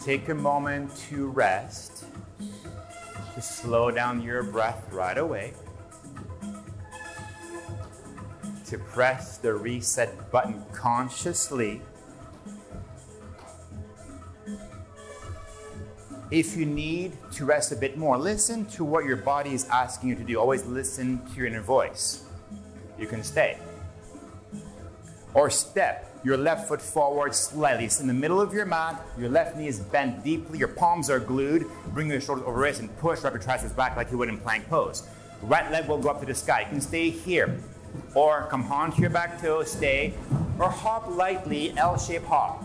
Speaker 1: Take a moment to rest, to slow down your breath right away. To press the reset button consciously. If you need to rest a bit more, listen to what your body is asking you to do. Always listen to your inner voice. You can stay. Or step your left foot forward slightly. It's in the middle of your mat. Your left knee is bent deeply. Your palms are glued. Bring your shoulders over wrist and push your triceps back like you would in plank pose. Right leg will go up to the sky. You can stay here or come onto your back toe, stay, or hop lightly, L-shaped hop.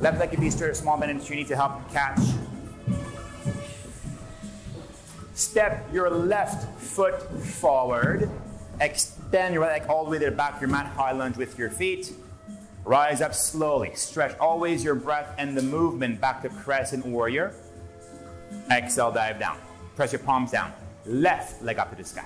Speaker 1: Left leg can be straight or small bend into your knee to help catch. Step your left foot forward. Extend your right leg all the way to the back of your mat, high lunge with your feet. Rise up slowly. Stretch always your breath and the movement back to crescent warrior. Exhale, dive down. Press your palms down. Left leg up to the sky.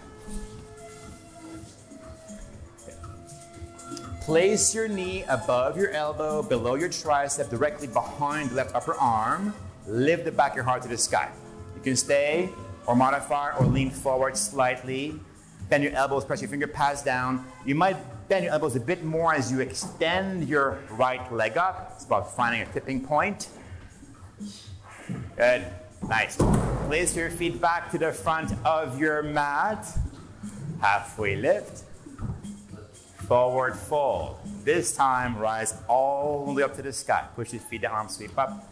Speaker 1: Place your knee above your elbow, below your tricep, directly behind the left upper arm. Lift the back of your heart to the sky. You can stay or modify or lean forward slightly. Bend your elbows, press your finger pads down. You might bend your elbows a bit more as you extend your right leg up. It's about finding a tipping point. Good. Nice. Place your feet back to the front of your mat. Halfway lift forward fold. This time, rise all the way up to the sky. Push your feet, the arms sweep up.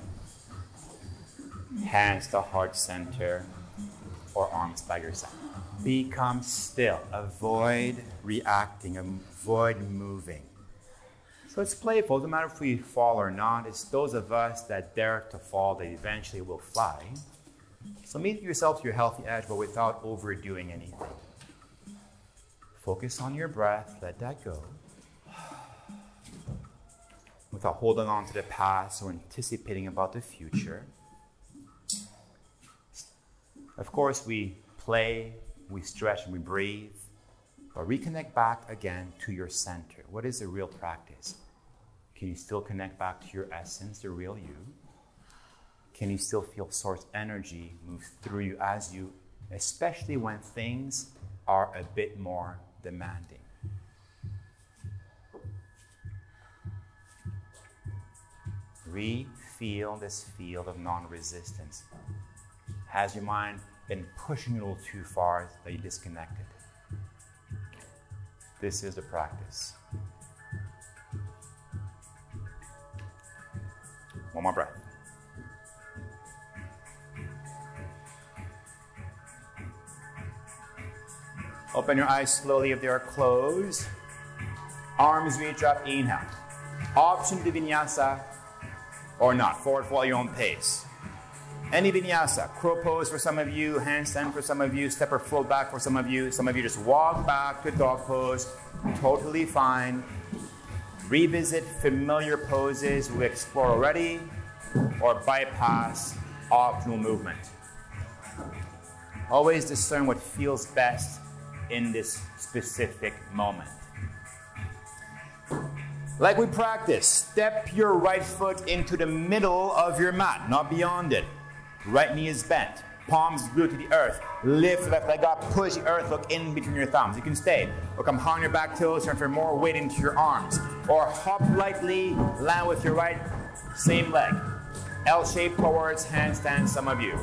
Speaker 1: Hands to heart center or arms by your side. Become still. Avoid reacting. Avoid moving. So it's playful. doesn't matter if we fall or not. It's those of us that dare to fall that eventually will fly. So meet yourself to your healthy edge, but without overdoing anything. Focus on your breath, let that go. Without holding on to the past or anticipating about the future. Of course, we play, we stretch, and we breathe, but reconnect back again to your center. What is the real practice? Can you still connect back to your essence, the real you? can you still feel source energy move through you as you, especially when things are a bit more demanding? Re feel this field of non resistance. Has your mind been pushing a little too far that you disconnected? This is the practice. One more breath. Open your eyes slowly if they are closed. Arms reach up, inhale. Option to vinyasa or not. Forward fold your own pace. Any vinyasa, crow pose for some of you, handstand for some of you, step or float back for some of you. Some of you just walk back to dog pose. Totally fine. Revisit familiar poses we explore already or bypass optional movement. Always discern what feels best in this specific moment. Like we practice, step your right foot into the middle of your mat, not beyond it. Right knee is bent, palms glued to the earth. Lift left leg up, push the earth, look in between your thumbs. You can stay, or come high on your back toes, transfer more weight into your arms. Or hop lightly, land with your right, same leg. L shape towards handstand, some of you.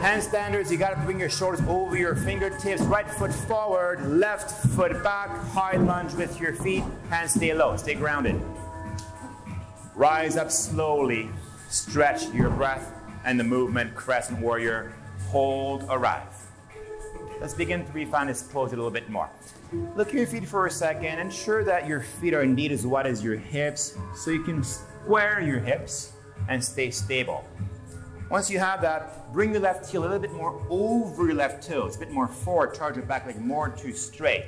Speaker 1: Handstanders, you got to bring your shoulders over your fingertips. Right foot forward, left foot back. High lunge with your feet. Hands stay low, stay grounded. Rise up slowly. Stretch your breath and the movement. Crescent warrior. Hold, arrive. Let's begin to refine this pose a little bit more. Look at your feet for a second. Ensure that your feet are indeed as wide as your hips so you can square your hips and stay stable. Once you have that, bring the left heel a little bit more over your left toes, a bit more forward, charge your back leg more to straight.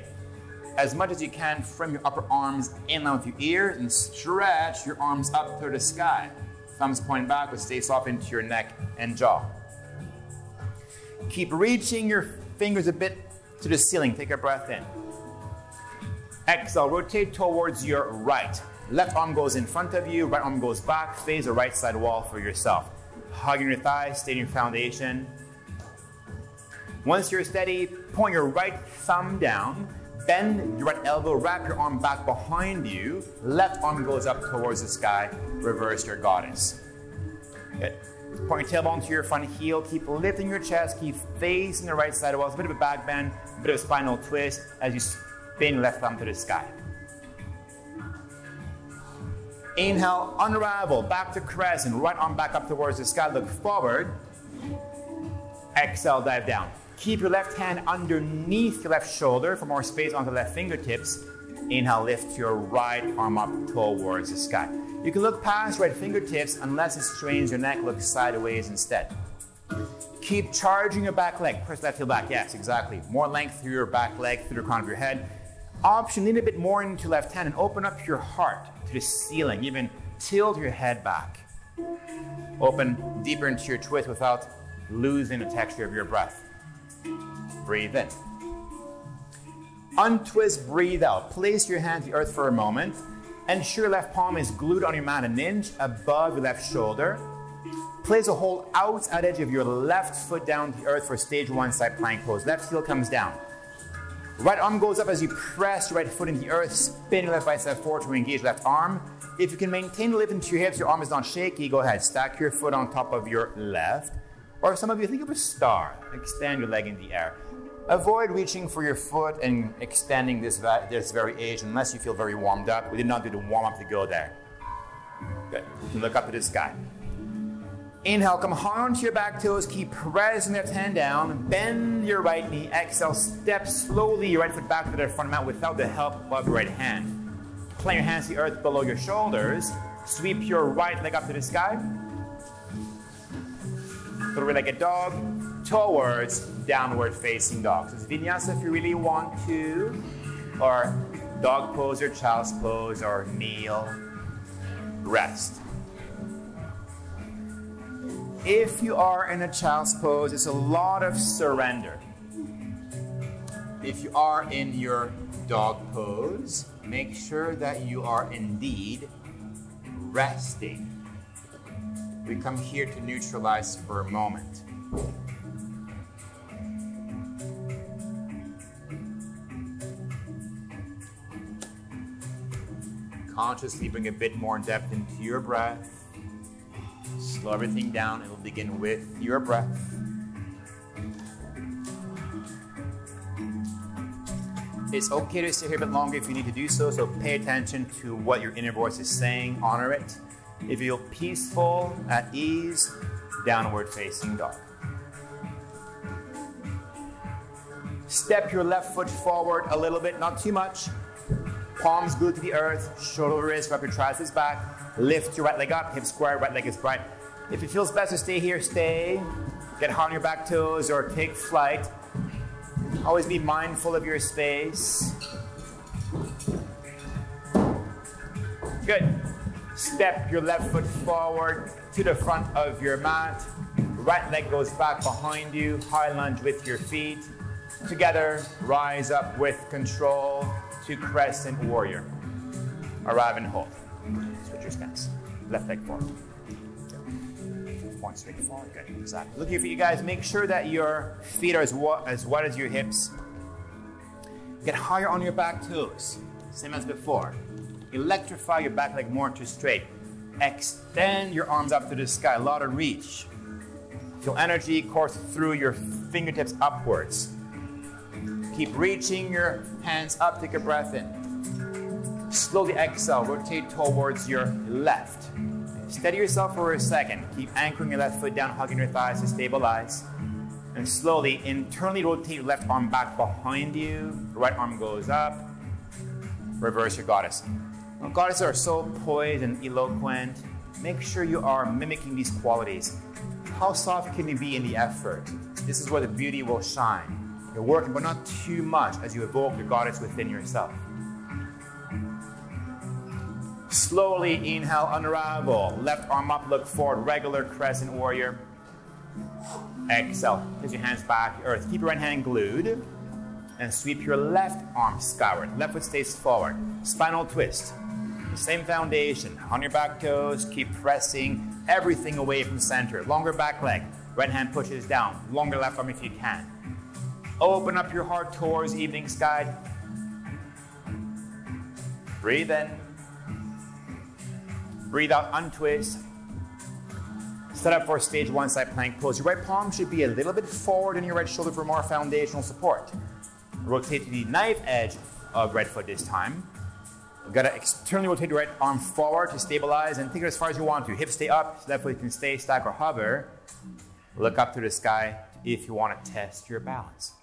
Speaker 1: As much as you can from your upper arms in line with your ears and stretch your arms up to the sky. Thumbs point back, but stay soft into your neck and jaw. Keep reaching your fingers a bit to the ceiling. Take a breath in. Exhale, rotate towards your right. Left arm goes in front of you, right arm goes back, face the right side wall for yourself hugging your thighs, stay in your foundation. Once you're steady, point your right thumb down, bend your right elbow, wrap your arm back behind you, left arm goes up towards the sky, reverse your goddess. Good. Point your tailbone to your front heel, keep lifting your chest, keep facing the right side wall. It's a bit of a back bend, a bit of a spinal twist as you spin left thumb to the sky. Inhale, unravel, back to crescent, right arm back up towards the sky, look forward. Exhale, dive down. Keep your left hand underneath your left shoulder for more space on the left fingertips. Inhale, lift your right arm up towards the sky. You can look past right fingertips unless it strains your neck, look sideways instead. Keep charging your back leg. Press left heel back. Yes, exactly. More length through your back leg, through the crown of your head. Option, lean a bit more into left hand and open up your heart to the ceiling. Even tilt your head back. Open deeper into your twist without losing the texture of your breath. Breathe in. Untwist, breathe out. Place your hand to earth for a moment. Ensure left palm is glued on your mat an inch above your left shoulder. Place a hold outside edge of your left foot down to earth for stage one side plank pose. Left heel comes down. Right arm goes up as you press your right foot into the earth, spin left bicep forward to engage left arm. If you can maintain the lift into your hips, your arm is not shaky, go ahead. Stack your foot on top of your left. Or if some of you think of a star. Extend your leg in the air. Avoid reaching for your foot and extending this, this variation unless you feel very warmed up. We did not do the warm up to go there. Good. Look up to the sky. Inhale, come hard onto your back toes. Keep pressing left hand down. Bend your right knee. Exhale, step slowly your right foot back to the front mat without the help of your right hand. Plant your hands to the earth below your shoulders. Sweep your right leg up to the sky. Throw like a dog towards downward facing dog. So it's vinyasa if you really want to, or dog pose or child's pose or kneel, rest. If you are in a child's pose, it's a lot of surrender. If you are in your dog pose, make sure that you are indeed resting. we come here to neutralize for a moment. Consciously bring a bit more depth into your breath. Slow everything down and we'll begin with your breath. It's okay to stay here a bit longer if you need to do so, so pay attention to what your inner voice is saying, honor it. If you feel peaceful, at ease, downward facing dog. Step your left foot forward a little bit, not too much. Palms glued to the earth, shoulder wrist, wrap your triceps back. Lift your right leg up, hip square, right leg is bright. If it feels best to stay here, stay. Get hard on your back toes or take flight. Always be mindful of your space. Good. Step your left foot forward to the front of your mat. Right leg goes back behind you. High lunge with your feet. Together, rise up with control to crescent warrior. Arrive and hold. Switch your stance. Left leg forward point straight forward. Good. Exactly. Looking for you guys. Make sure that your feet are as, wa- as wide as your hips. Get higher on your back toes. Same as before. Electrify your back leg more to straight. Extend your arms up to the sky. A lot of reach. Feel energy course through your fingertips upwards. Keep reaching your hands up. Take a breath in. Slowly exhale. Rotate towards your left. Steady yourself for a second. Keep anchoring your left foot down, hugging your thighs to stabilize. And slowly internally rotate your left arm back behind you. Right arm goes up. Reverse your goddess. Now, goddesses are so poised and eloquent. Make sure you are mimicking these qualities. How soft can you be in the effort? This is where the beauty will shine. You're working, but not too much as you evoke the goddess within yourself. Slowly inhale, unravel. Left arm up, look forward. Regular crescent warrior. Exhale. Place your hands back, to earth. Keep your right hand glued. And sweep your left arm skyward. Left foot stays forward. Spinal twist. Same foundation. On your back toes, keep pressing everything away from center. Longer back leg. Right hand pushes down. Longer left arm if you can. Open up your heart towards evening sky. Breathe in. Breathe out, untwist. Set up for stage one side plank pose. Your right palm should be a little bit forward in your right shoulder for more foundational support. Rotate to the knife edge of right foot this time. You gotta externally rotate your right arm forward to stabilize and take it as far as you want to. Hips stay up, so left foot can stay, stack, or hover. Look up to the sky if you want to test your balance.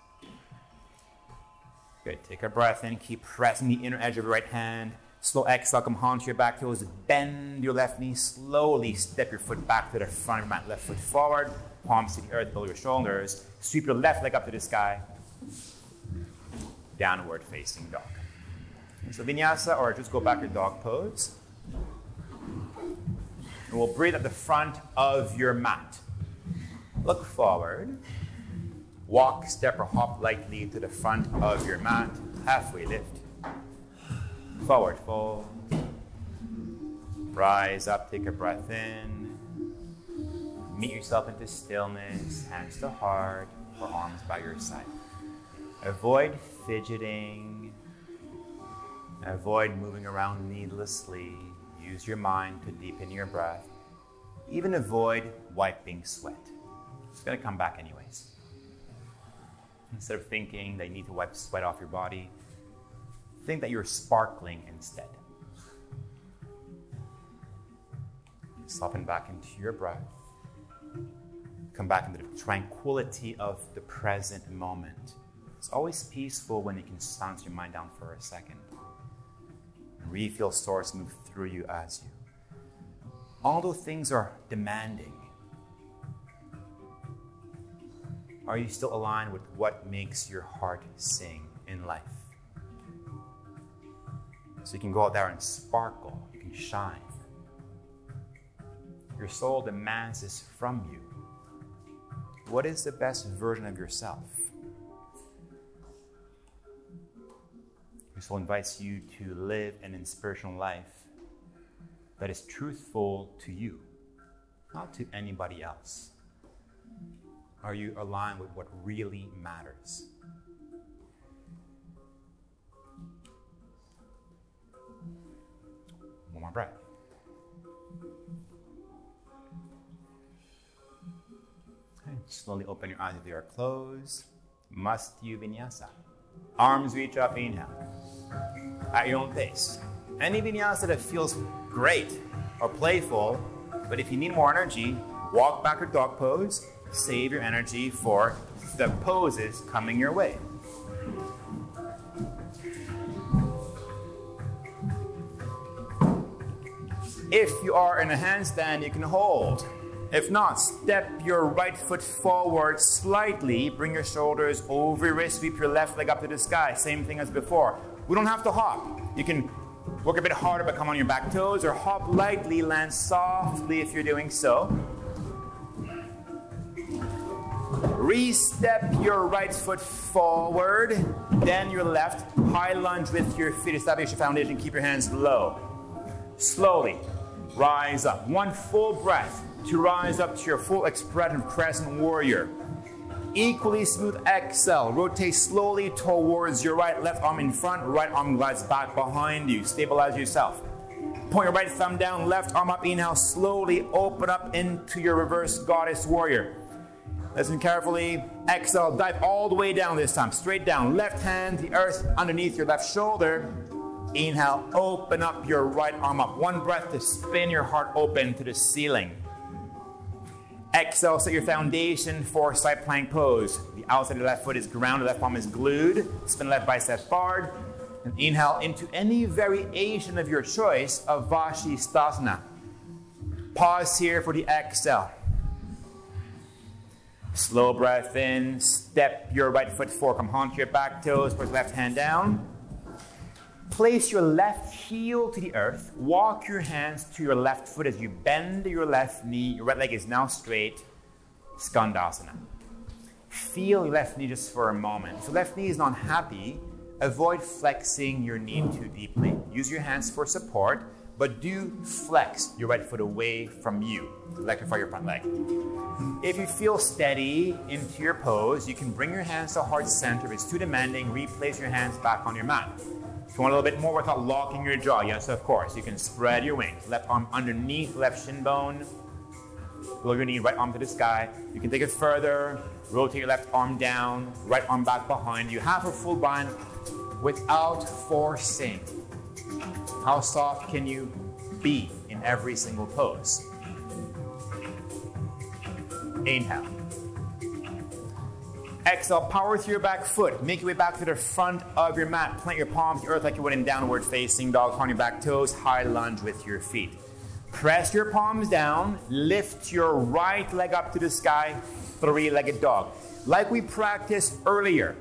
Speaker 1: Good. Take a breath in. Keep pressing the inner edge of your right hand. Slow exhale, come onto your back toes. Bend your left knee. Slowly step your foot back to the front of your mat. Left foot forward. Palms to the earth, below your shoulders. Sweep your left leg up to the sky. Downward facing dog. So vinyasa, or just go back to dog pose. And we'll breathe at the front of your mat. Look forward. Walk, step, or hop lightly to the front of your mat. Halfway lift. Forward fold. Rise up, take a breath in. Meet yourself into stillness, hands to heart, or arms by your side. Avoid fidgeting. Avoid moving around needlessly. Use your mind to deepen your breath. Even avoid wiping sweat. It's going to come back anyways. Instead of thinking that you need to wipe sweat off your body, think that you're sparkling instead. Soften back into your breath. Come back into the tranquility of the present moment. It's always peaceful when you can silence your mind down for a second. Feel source move through you as you. Although things are demanding, are you still aligned with what makes your heart sing in life? So you can go out there and sparkle, you can shine. Your soul demands this from you. What is the best version of yourself? Your soul invites you to live an inspirational life that is truthful to you, not to anybody else. Are you aligned with what really matters? One more breath. Okay, slowly open your eyes if they are closed. Mastyu Vinyasa. Arms reach up, inhale. At your own pace. Any vinyasa that feels great or playful, but if you need more energy, walk back or dog pose. Save your energy for the poses coming your way. If you are in a handstand, you can hold. If not, step your right foot forward slightly, bring your shoulders over your wrist, sweep your left leg up to the sky. Same thing as before. We don't have to hop. You can work a bit harder but come on your back toes, or hop lightly, land softly if you're doing so. Re-step your right foot forward, then your left. High lunge with your feet. Establish your foundation. Keep your hands low. Slowly rise up. One full breath to rise up to your full expression crescent warrior. Equally smooth exhale. Rotate slowly towards your right, left arm in front, right arm glides back behind you. Stabilize yourself. Point your right thumb down, left arm up. Inhale, slowly open up into your reverse goddess warrior. Listen carefully. Exhale, dive all the way down this time. Straight down. Left hand, the earth underneath your left shoulder. Inhale, open up your right arm up. One breath to spin your heart open to the ceiling. Exhale, set your foundation for side plank pose. The outside of the left foot is grounded, left palm is glued. Spin left bicep forward. And inhale into any variation of your choice of Vashisthasana. Pause here for the exhale. Slow breath in. Step your right foot forward. Come onto your back toes. Put left hand down. Place your left heel to the earth. Walk your hands to your left foot as you bend your left knee. Your right leg is now straight. Skandasana. Feel your left knee just for a moment. If your left knee is not happy, avoid flexing your knee too deeply. Use your hands for support, but do flex your right foot away from you electrify your front leg. If you feel steady into your pose, you can bring your hands to heart center. If it's too demanding, replace your hands back on your mat. If you want a little bit more without locking your jaw, yes, of course, you can spread your wings. Left arm underneath left shin bone. Below your knee, right arm to the sky. You can take it further. Rotate your left arm down, right arm back behind you. Half a full bind without forcing. How soft can you be in every single pose? Inhale. Exhale, power through your back foot. Make your way back to the front of your mat. Plant your palms to earth like you would in downward facing dog. On your back toes, high lunge with your feet. Press your palms down. Lift your right leg up to the sky. Three legged dog. Like we practiced earlier.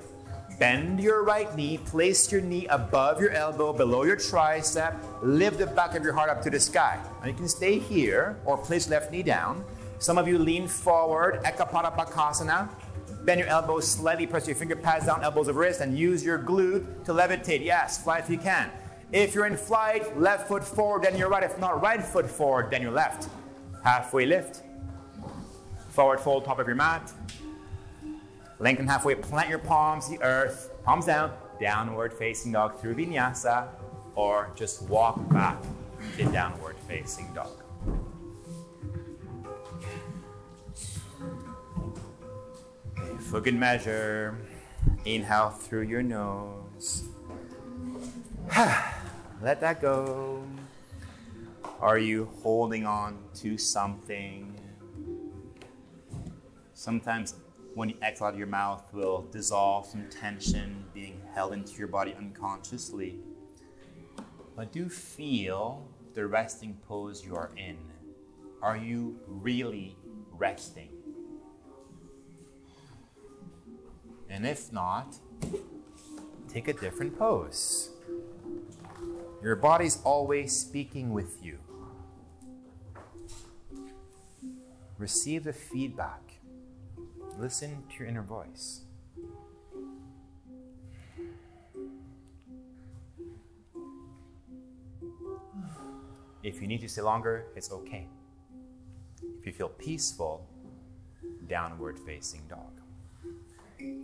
Speaker 1: Bend your right knee. Place your knee above your elbow, below your tricep. Lift the back of your heart up to the sky. And you can stay here or place left knee down. Some of you lean forward, Ekapada Bakasana. Bend your elbows slightly, press your finger pads down, elbows of wrist, and use your glute to levitate. Yes, fly if you can. If you're in flight, left foot forward, then your right. If not, right foot forward, then your left. Halfway lift. Forward fold, top of your mat. Lengthen halfway, plant your palms the earth, palms down, downward facing dog through vinyasa, or just walk back to downward facing dog. For good measure, inhale through your nose. Let that go. Are you holding on to something? Sometimes when you exhale out of your mouth will dissolve some tension being held into your body unconsciously. But do feel the resting pose you are in. Are you really resting? And if not, take a different pose. Your body's always speaking with you. Receive the feedback. Listen to your inner voice. If you need to stay longer, it's okay. If you feel peaceful, downward facing dog.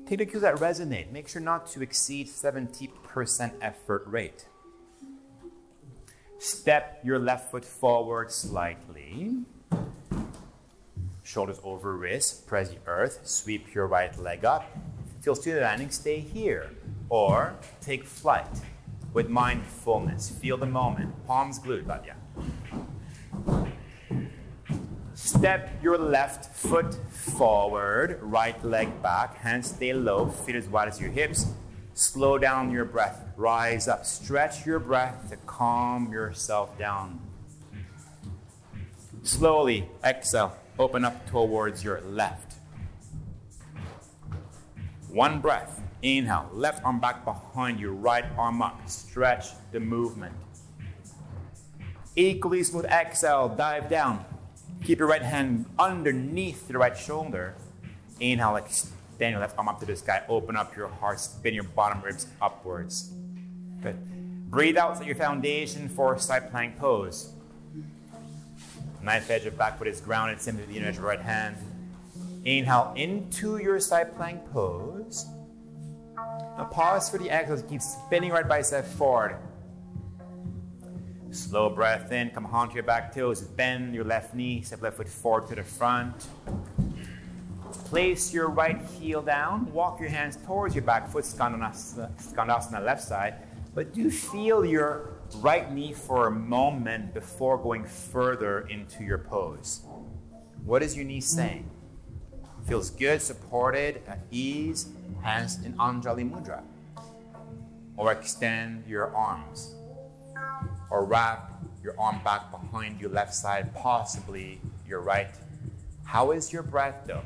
Speaker 1: Take the cues that resonate. Make sure not to exceed 70% effort rate. Step your left foot forward slightly. Shoulders over wrist, press the earth, sweep your right leg up. Feel student landing, stay here. Or take flight with mindfulness. Feel the moment. Palms glued, but yeah. Step your left foot forward, right leg back, hands stay low, feet as wide as your hips. Slow down your breath. Rise up. Stretch your breath to calm yourself down. Slowly exhale. Open up towards your left. One breath. Inhale. Left arm back behind you. Right arm up. Stretch the movement. Equally smooth exhale. Dive down. Keep your right hand underneath the right shoulder. Inhale. Extend your left arm up to the sky. Open up your heart. Spin your bottom ribs upwards. Good. Breathe out. Set your foundation for side plank pose. Knife edge of back foot is grounded simply the inner edge of right hand. Inhale into your side plank pose. Now pause for the exhale. Keep spinning right bicep forward. Slow breath in. Come onto your back toes. Bend your left knee. Step left foot forward to the front. Place your right heel down. Walk your hands towards your back foot. Skandasana, skandasana left side. But do feel your right knee for a moment before going further into your pose. What is your knee saying? Feels good, supported, at ease, hands in Anjali Mudra. Or extend your arms. Or wrap your arm back behind your left side, possibly your right. How is your breath though?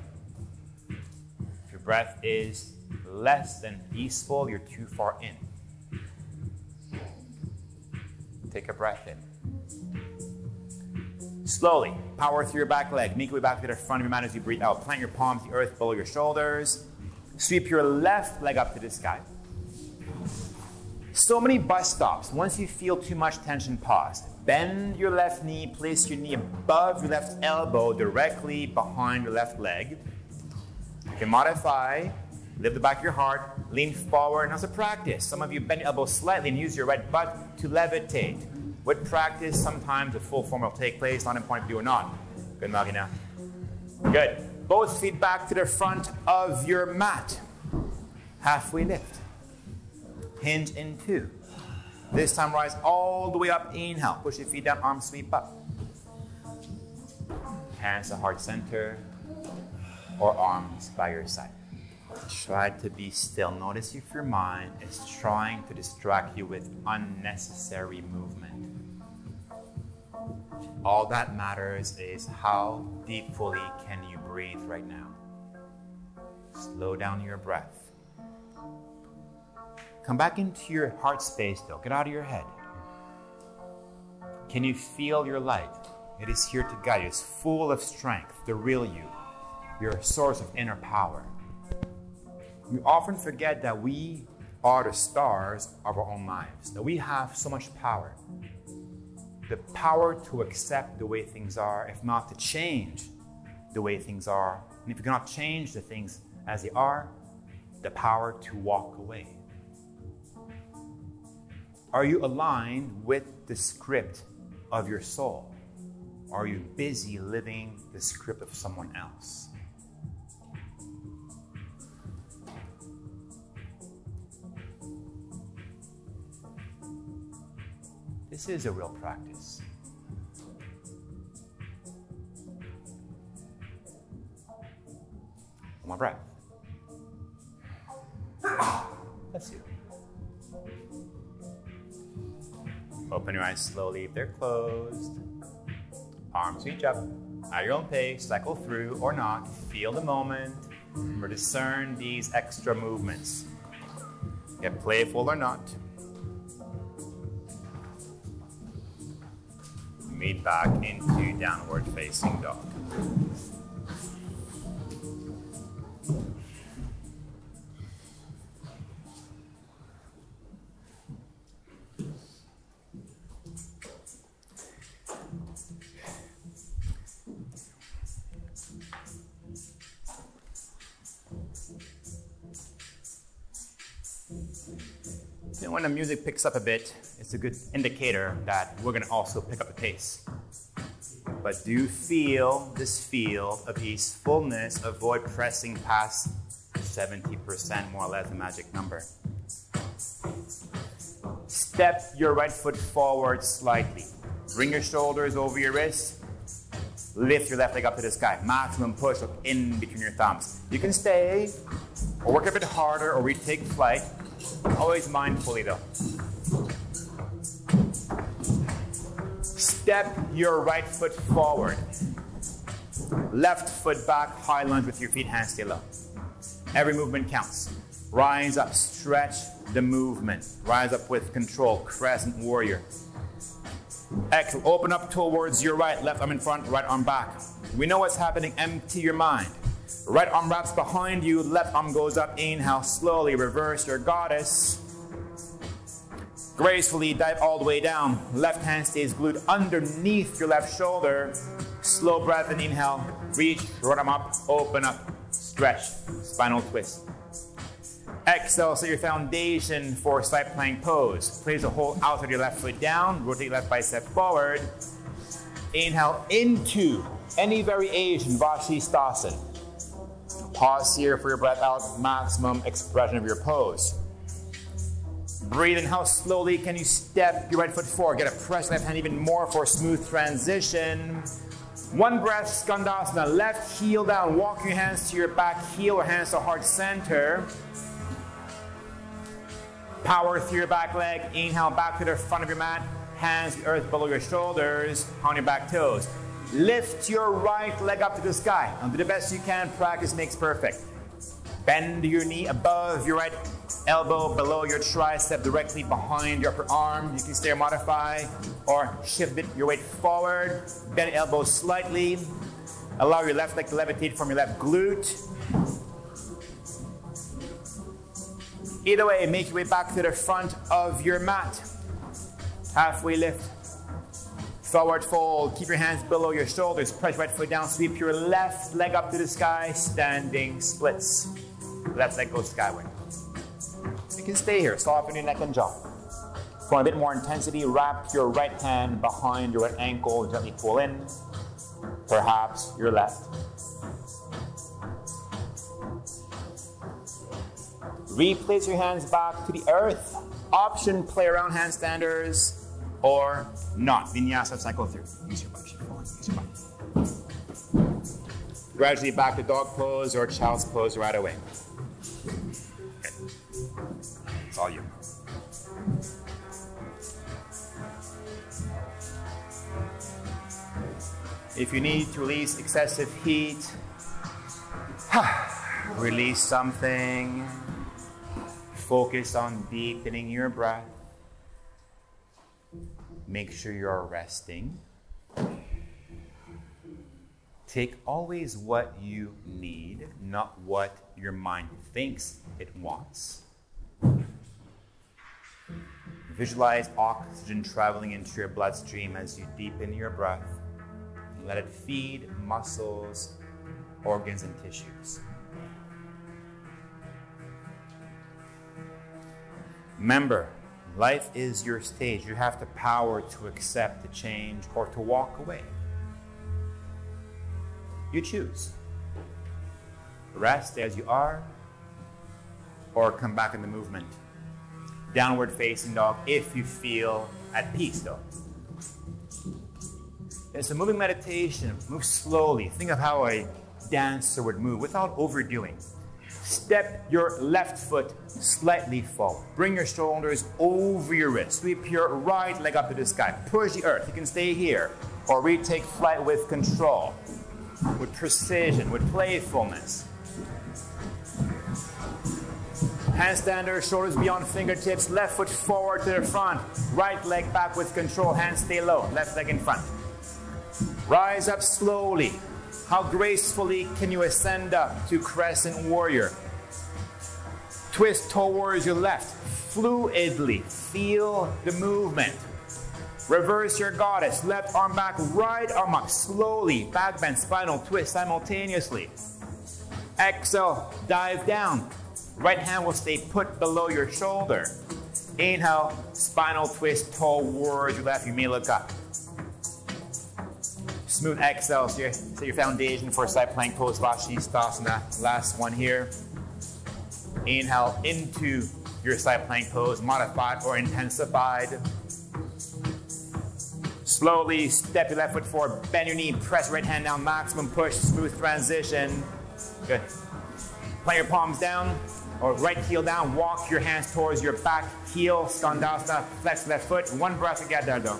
Speaker 1: If your breath is less than peaceful, you're too far in. Take a breath in. Slowly, power through your back leg. Make your way back to the front of your mat as you breathe out. Plant your palms the earth below your shoulders. Sweep your left leg up to the sky. So many bus stops. Once you feel too much tension, pause. Bend your left knee, place your knee above your left elbow, directly behind your left leg. You can modify, lift the back of your heart, lean forward. and it's a practice. Some of you bend your elbow slightly and use your right butt to levitate. With practice, sometimes a full form will take place, not important if you or not. Good, Magina. Good. Both feet back to the front of your mat. Halfway lift. Hinge in two. This time rise all the way up. Inhale. Push your feet down, arms sweep up. Hands to heart center or arms by your side. Try to be still. Notice if your mind is trying to distract you with unnecessary movement. All that matters is how deeply can you breathe right now. Slow down your breath. Come back into your heart space though. Get out of your head. Can you feel your light? It is here to guide you. It's full of strength, the real you, your source of inner power. We often forget that we are the stars of our own lives, that we have so much power. The power to accept the way things are, if not to change the way things are. And if you cannot change the things as they are, the power to walk away. Are you aligned with the script of your soul? Are you busy living the script of someone else? This is a real practice. One more breath. Bless you. Open your eyes slowly if they're closed. Arms reach up at your own pace, cycle through or not. Feel the moment or discern these extra movements. Get playful or not. Meet back into downward facing dog. Then, when the music picks up a bit, it's a good indicator that we're going to also pick up the pace. But do feel this feel of easefulness. Avoid pressing past 70%, more or less, the magic number. Step your right foot forward slightly. Bring your shoulders over your wrists. Lift your left leg up to the sky. Maximum push up in between your thumbs. You can stay or work a bit harder or retake flight. Always mindfully though. Step your right foot forward. Left foot back, high lunge with your feet, hands stay low. Every movement counts. Rise up, stretch the movement. Rise up with control, crescent warrior. Exhale, open up towards your right, left arm in front, right arm back. We know what's happening, empty your mind. Right arm wraps behind you, left arm goes up. Inhale, slowly reverse your goddess. Gracefully dive all the way down. Left hand stays glued underneath your left shoulder. Slow breath and inhale. Reach, right arm up, open up, stretch, spinal twist. Exhale, set your foundation for side plank pose. Place the whole outside of your left foot down, rotate left bicep forward. Inhale into any variation, Vashisthasana. Pause here for your breath out, maximum expression of your pose. Breathe in. How slowly can you step your right foot forward? Get a press left hand even more for a smooth transition. One breath, Skandasana. Left heel down. Walk your hands to your back heel or hands to heart center. Power through your back leg. Inhale back to the front of your mat. Hands to earth below your shoulders. On your back toes. Lift your right leg up to the sky. And do the best you can. Practice makes perfect. Bend your knee above your right elbow, below your tricep, directly behind your upper arm. You can stay or modify, or shift your weight forward. Bend elbow slightly. Allow your left leg to levitate from your left glute. Either way, make your way back to the front of your mat. Halfway lift. Forward fold. Keep your hands below your shoulders. Press right foot down. Sweep your left leg up to the sky. Standing splits. Left leg goes skyward. You can stay here. Soften your neck and jaw. For a bit more intensity, wrap your right hand behind your right ankle. Gently pull in. Perhaps your left. Replace your hands back to the earth. Option play around handstanders or not. Vinyasa cycle through. Use your body. Use your. Gradually back to dog pose or child's pose right away. Okay. It's all you. If you need to release excessive heat, release something. Focus on deepening your breath. Make sure you're resting. Take always what you need, not what your mind thinks it wants. Visualize oxygen traveling into your bloodstream as you deepen your breath. Let it feed muscles, organs, and tissues. Remember, life is your stage. You have the power to accept the change or to walk away. You choose. Rest as you are, or come back in the movement. Downward facing dog if you feel at peace, though. It's a moving meditation. Move slowly. Think of how a dancer would move without overdoing. Step your left foot slightly forward. Bring your shoulders over your wrist. Sweep your right leg up to the sky. Push the earth. You can stay here or retake flight with control, with precision, with playfulness. Handstander, shoulders beyond fingertips, left foot forward to the front, right leg back with control, hands stay low, left leg in front. Rise up slowly, how gracefully can you ascend up to crescent warrior? Twist towards your left, fluidly. Feel the movement. Reverse your goddess, left arm back, right arm up, slowly. Back bend, spinal twist simultaneously. Exhale, dive down. Right hand will stay put below your shoulder. Inhale, spinal twist towards your left. You may look up. Smooth exhale. So, set your foundation for side plank pose, Vashisthasana. Last one here. Inhale into your side plank pose, modified or intensified. Slowly step your left foot forward, bend your knee, press right hand down, maximum push, smooth transition. Good. Plant your palms down or right heel down, walk your hands towards your back heel, skandasana, flex left foot. One breath to get though.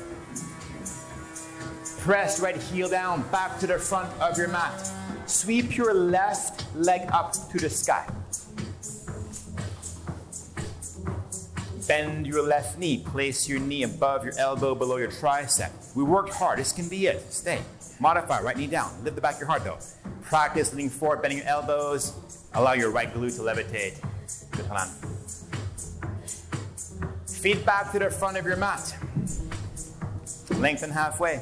Speaker 1: Press right heel down, back to the front of your mat. Sweep your left leg up to the sky. Bend your left knee. Place your knee above your elbow, below your tricep. We worked hard. This can be it. Stay. Modify. Right knee down. Lift the back of your heart though. Practice leaning forward, bending your elbows. Allow your right glute to levitate. Good plan. Feet back to the front of your mat. Lengthen halfway.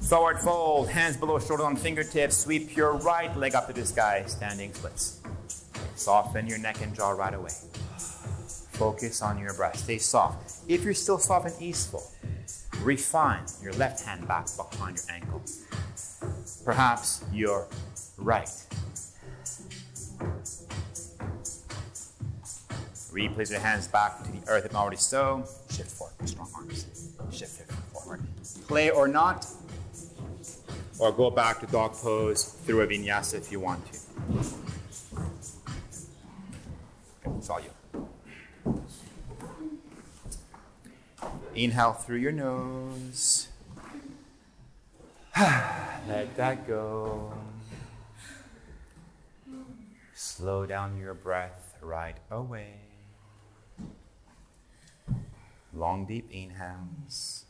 Speaker 1: Forward fold, hands below shoulder on fingertips. Sweep your right leg up to the sky, standing splits. Soften your neck and jaw right away. Focus on your breath. Stay soft. If you're still soft and easeful, refine your left hand back behind your ankle. Perhaps your right. Replace your hands back to the earth if already so. Shift forward, strong arms. Shift forward. Play or not, or go back to dog pose through a vinyasa if you want to. It's all you. Inhale through your nose. Let that go. Slow down your breath right away. Long, deep inhales.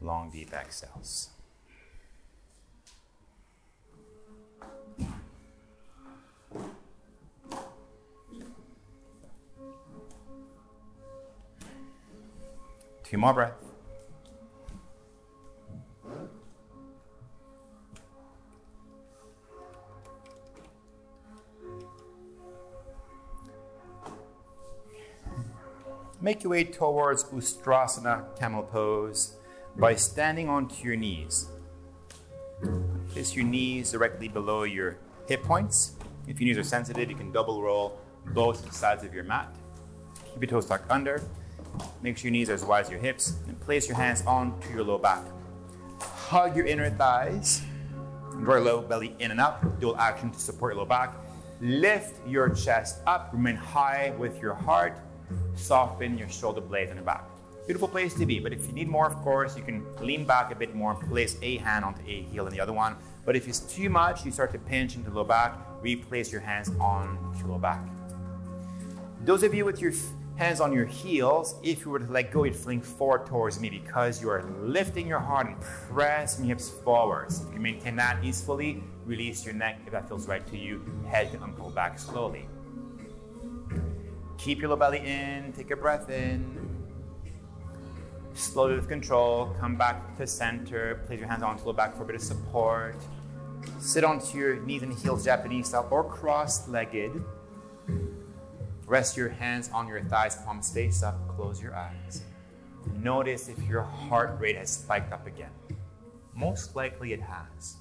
Speaker 1: Long, deep exhales. Two more breaths. Make your way towards Ustrasana camel pose by standing onto your knees. Place your knees directly below your hip points. If your knees are sensitive, you can double roll both sides of your mat. Keep your toes tucked under. Make sure your knees are as wide as your hips and place your hands onto your low back. Hug your inner thighs. Draw your low belly in and up. Dual action to support your low back. Lift your chest up. Remain high with your heart. Soften your shoulder blades and your back. Beautiful place to be. But if you need more, of course, you can lean back a bit more. and Place a hand onto a heel and the other one. But if it's too much, you start to pinch into low back. Replace your hands on your low back. Those of you with your hands on your heels. If you were to let go, you'd fling forward towards me because you are lifting your heart and pressing your hips forwards. If you can maintain that easily, release your neck if that feels right to you. Head to uncle back slowly. Keep your low belly in, take a breath in. Slowly with control, come back to center, place your hands onto low back for a bit of support. Sit onto your knees and heels, Japanese style, or cross legged. Rest your hands on your thighs, palms face up, close your eyes. Notice if your heart rate has spiked up again. Most likely it has.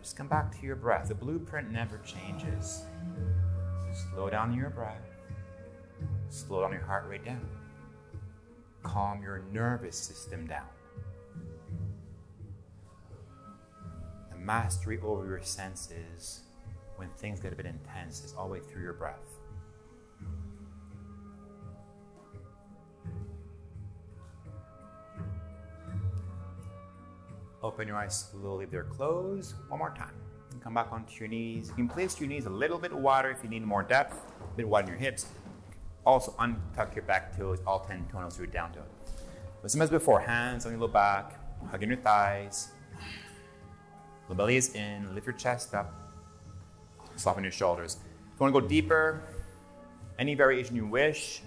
Speaker 1: Just come back to your breath. The blueprint never changes. Slow down your breath. Slow down your heart rate down. Calm your nervous system down. The mastery over your senses when things get a bit intense is always through your breath. Open your eyes slowly, they're closed. One more time. Come back onto your knees. You can place your knees a little bit wider if you need more depth, a bit wider in your hips. Also, untuck your back toes, all 10 toenails root down to it. But same as before, hands on your low back, hugging your thighs. The belly is in, lift your chest up, soften your shoulders. If you want to go deeper, any variation you wish,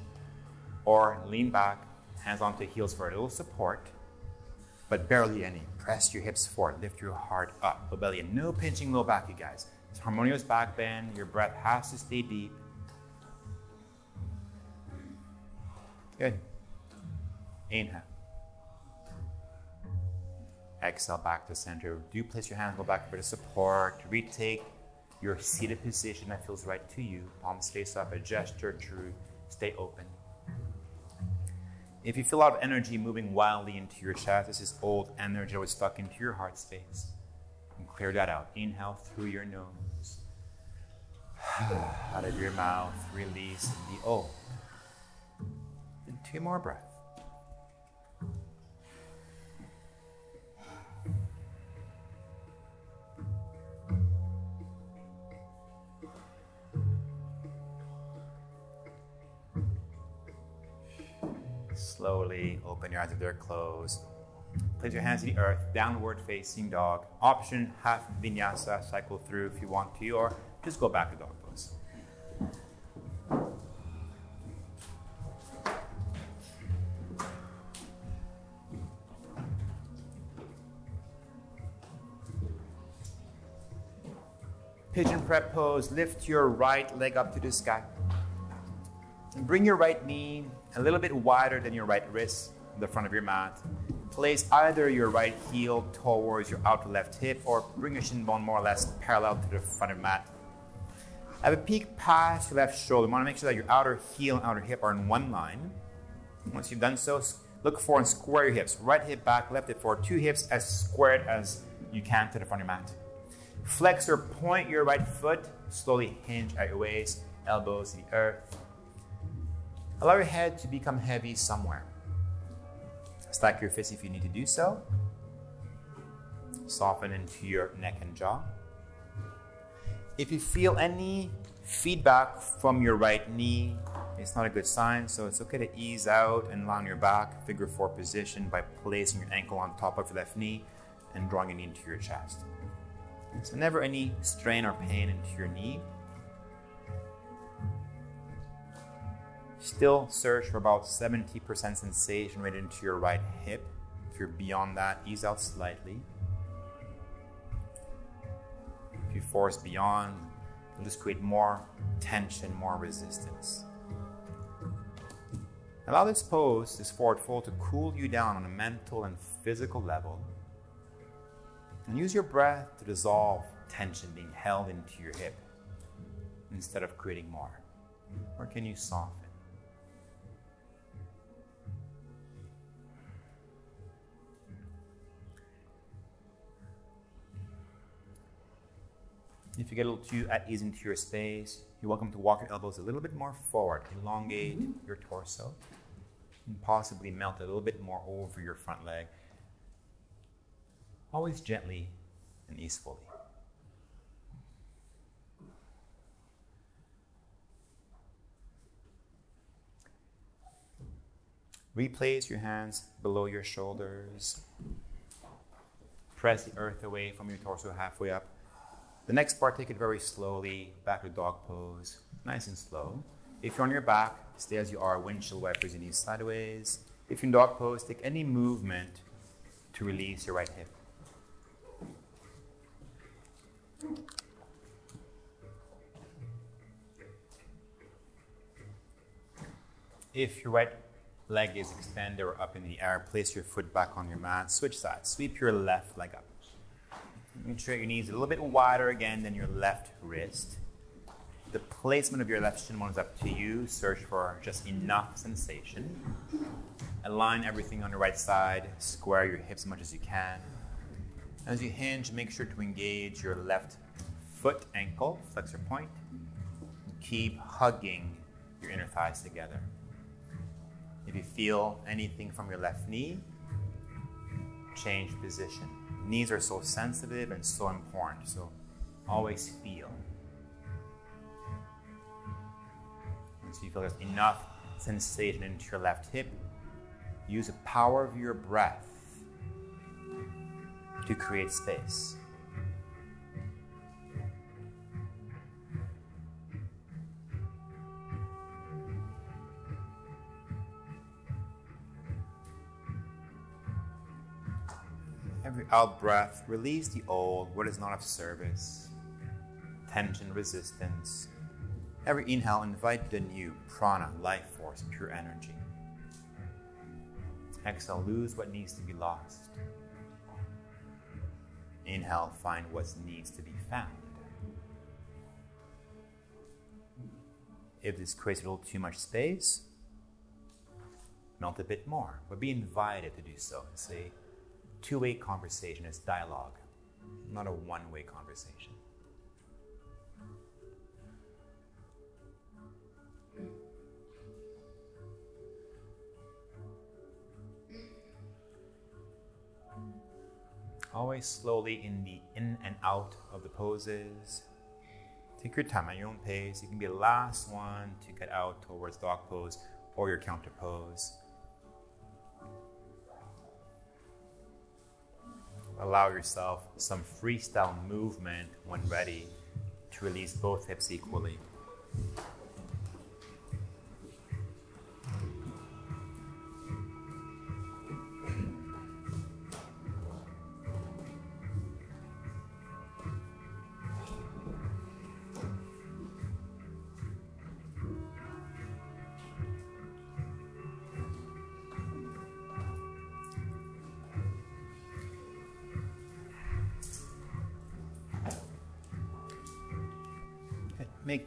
Speaker 1: or lean back, hands onto heels for a little support, but barely any. Press your hips forward, lift your heart up, in. No pinching low back, you guys. It's harmonious back bend. Your breath has to stay deep. Good. Inhale. Exhale back to center. Do place your hands go back for the support. Retake your seated position that feels right to you. Palms face up, a gesture to stay open. If you feel a lot of energy moving wildly into your chest, this is old energy was stuck into your heart space. And clear that out. Inhale through your nose. out of your mouth, release the O. And two more breaths. Slowly open your eyes if they're closed. Place your hands to the earth, downward facing dog. Option half vinyasa, cycle through if you want to, or just go back to dog pose. Pigeon prep pose. Lift your right leg up to the sky. Bring your right knee a little bit wider than your right wrist, the front of your mat. Place either your right heel towards your outer left hip or bring your shin bone more or less parallel to the front of the mat. Have a peek past your left shoulder. You want to make sure that your outer heel and outer hip are in one line. Once you've done so, look forward and square your hips. Right hip back, left hip forward. Two hips as squared as you can to the front of your mat. Flex or point your right foot. Slowly hinge at your waist, elbows to the earth. Allow your head to become heavy somewhere. Stack your fists if you need to do so. Soften into your neck and jaw. If you feel any feedback from your right knee, it's not a good sign, so it's okay to ease out and lie on your back, figure four position by placing your ankle on top of your left knee and drawing your knee into your chest. So, never any strain or pain into your knee. Still search for about 70% sensation right into your right hip. If you're beyond that, ease out slightly. If you force beyond, you'll just create more tension, more resistance. Allow this pose, this forward fold, to cool you down on a mental and physical level. And use your breath to dissolve tension being held into your hip instead of creating more. Or can you soften? If you get a little too at ease into your space, you're welcome to walk your elbows a little bit more forward, elongate mm-hmm. your torso, and possibly melt a little bit more over your front leg. Always gently and easefully. Replace your hands below your shoulders. Press the earth away from your torso halfway up. The next part, take it very slowly, back to dog pose, nice and slow. If you're on your back, stay as you are, windshield wipers your knees sideways. If you're in dog pose, take any movement to release your right hip. If your right leg is extended or up in the air, place your foot back on your mat. Switch sides. Sweep your left leg up. Make sure your knees a little bit wider again than your left wrist. The placement of your left shin bone is up to you. Search for just enough sensation. Align everything on your right side. Square your hips as much as you can. As you hinge, make sure to engage your left foot ankle, flexor point. Keep hugging your inner thighs together. If you feel anything from your left knee, change position. Knees are so sensitive and so important, so always feel. So you feel there's enough sensation into your left hip. Use the power of your breath to create space. Every out breath, release the old, what is not of service, tension, resistance. Every inhale, invite the new prana, life force, pure energy. Exhale, lose what needs to be lost. Inhale, find what needs to be found. If this creates a little too much space, melt a bit more, but be invited to do so. It's a two way conversation, it's dialogue, not a one way conversation. Always slowly in the in and out of the poses. Take your time at your own pace. You can be the last one to get out towards dog pose or your counter pose. Allow yourself some freestyle movement when ready to release both hips equally.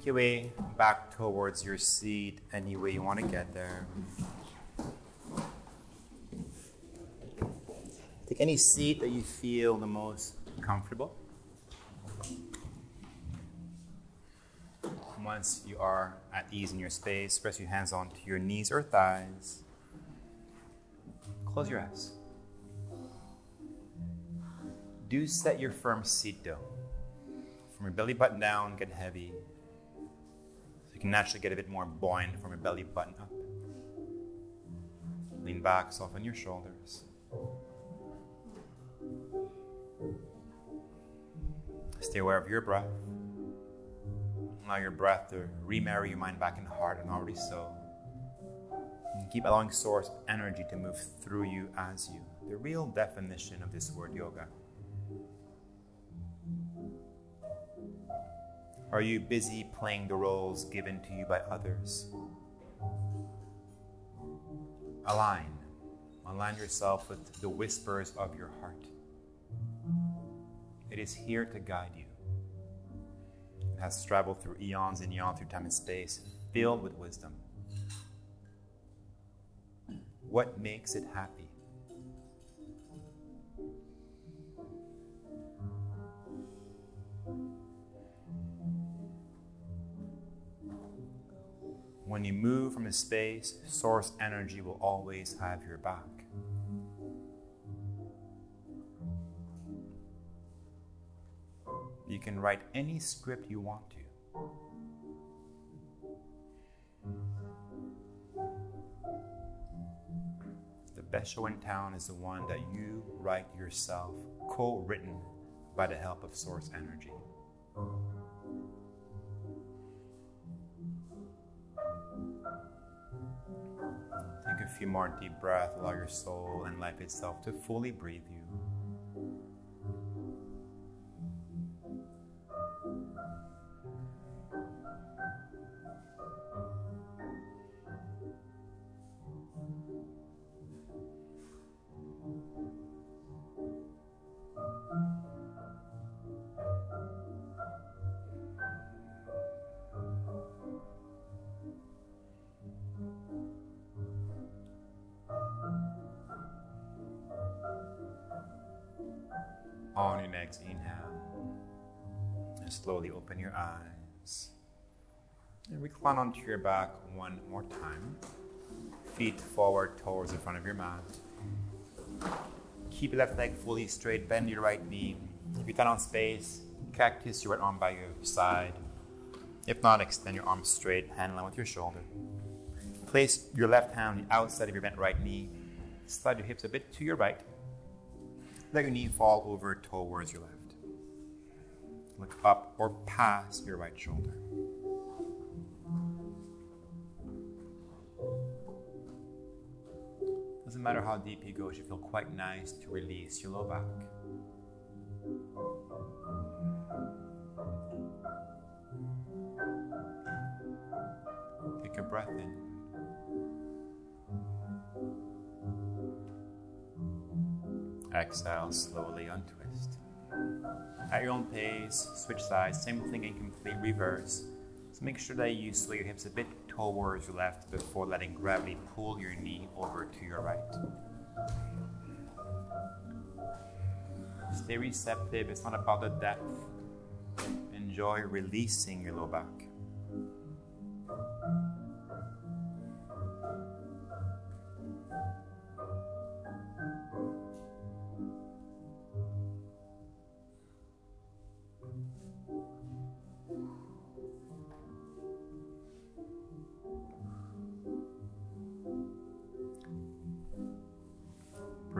Speaker 1: Your way back towards your seat any way you want to get there. Take any seat that you feel the most comfortable. Once you are at ease in your space, press your hands onto your knees or thighs. Close your eyes. Do set your firm seat though. From your belly button down, get heavy you can naturally get a bit more buoyant from your belly button up. Lean back, soften your shoulders. Stay aware of your breath. Allow your breath to remarry your mind back in the heart, and already so. And keep allowing source energy to move through you as you. The real definition of this word yoga. Are you busy playing the roles given to you by others? Align. Align yourself with the whispers of your heart. It is here to guide you. It has traveled through eons and eons through time and space, filled with wisdom. What makes it happy? When you move from a space, source energy will always have your back. You can write any script you want to. The best show in town is the one that you write yourself, co written by the help of source energy. Few more deep breaths. Allow your soul and life itself to fully breathe you. On your next inhale, and slowly open your eyes. And recline onto your back one more time. Feet forward towards the front of your mat. Keep your left leg fully straight, bend your right knee. If you're on space, cactus your right arm by your side. If not, extend your arms straight, hand line with your shoulder. Place your left hand on the outside of your bent right knee. Slide your hips a bit to your right let your knee fall over towards your left. Look up or past your right shoulder. Doesn't matter how deep you go, you feel quite nice to release your low back. Take a breath in. Exhale, slowly untwist. At your own pace, switch sides, same thing in complete reverse. So make sure that you sway your hips a bit towards your left before letting gravity pull your knee over to your right. Stay receptive, it's not about the depth. Enjoy releasing your low back.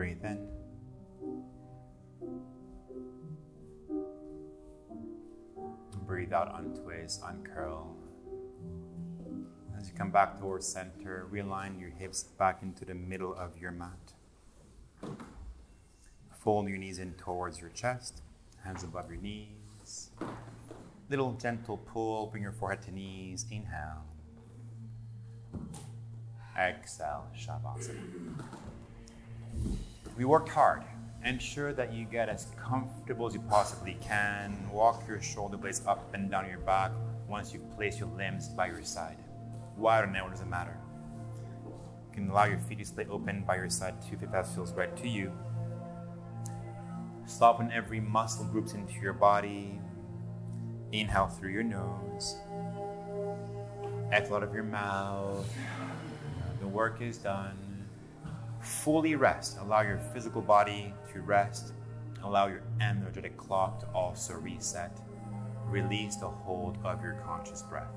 Speaker 1: Breathe in. Breathe out, untwist, uncurl. As you come back towards center, realign your hips back into the middle of your mat. Fold your knees in towards your chest, hands above your knees. Little gentle pull, bring your forehead to knees. Inhale. Exhale, Shavasana. We worked hard. Ensure that you get as comfortable as you possibly can. Walk your shoulder blades up and down your back once you place your limbs by your side. Wide or narrow doesn't matter. You can allow your feet to stay open by your side too if that feels right to you. Soften every muscle groups into your body. Inhale through your nose. Exhale out of your mouth. The work is done fully rest. Allow your physical body to rest. Allow your energetic clock to also reset. Release the hold of your conscious breath.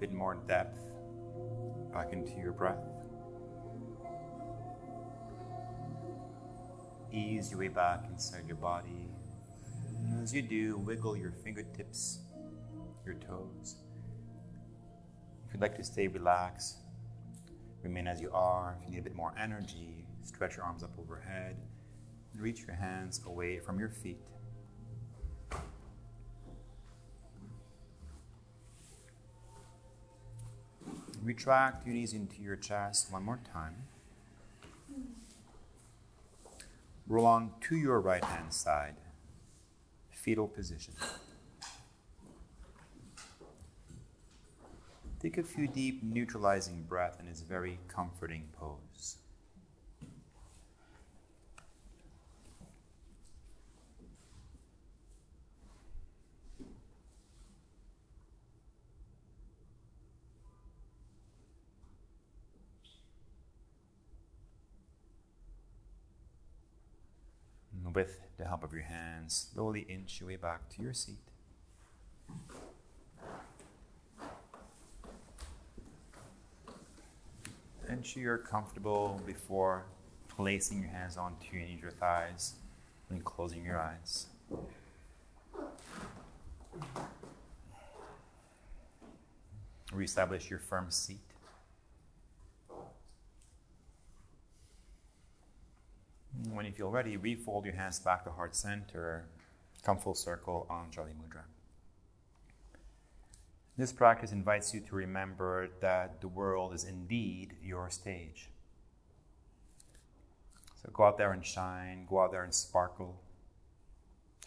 Speaker 1: Bit more depth back into your breath. Ease your way back inside your body. And as you do, wiggle your fingertips, your toes. If you'd like to stay relaxed, remain as you are. If you need a bit more energy, stretch your arms up overhead. and Reach your hands away from your feet. Retract your knees into your chest one more time. Roll on to your right hand side, fetal position. Take a few deep, neutralizing breaths in this very comforting pose. With the help of your hands, slowly inch your way back to your seat. Ensure you're comfortable before placing your hands onto your knees, your thighs, and closing your eyes. Reestablish your firm seat. When you feel ready, refold your hands back to heart center. Come full circle on Anjali Mudra. This practice invites you to remember that the world is indeed your stage. So go out there and shine, go out there and sparkle.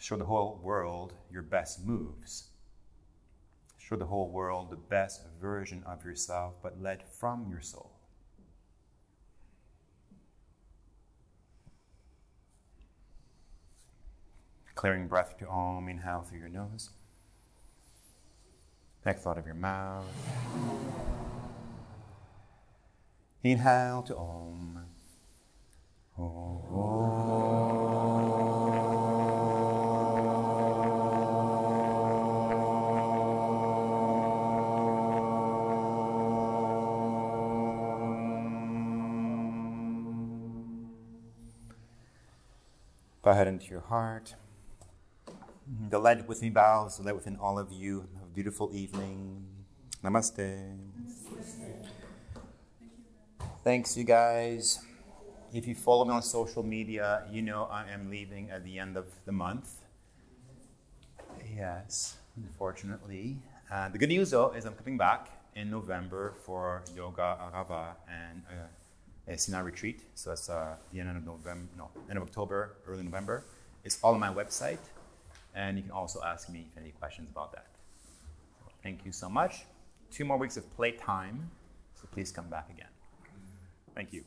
Speaker 1: Show the whole world your best moves. Show the whole world the best version of yourself, but led from your soul. Clearing breath to Om, inhale through your nose. Exhale out of your mouth. Inhale to Om. Bow head into your heart. The light within me bows, the light within all of you. Have a beautiful evening. Namaste. Thanks, you guys. If you follow me on social media, you know I am leaving at the end of the month. Yes, unfortunately. Uh, the good news, though, is I'm coming back in November for Yoga Arava and uh, a Sinai retreat. So that's uh, the end of November, no, end of October, early November. It's all on my website. And you can also ask me any questions about that. Thank you so much. Two more weeks of playtime, so please come back again. Thank you.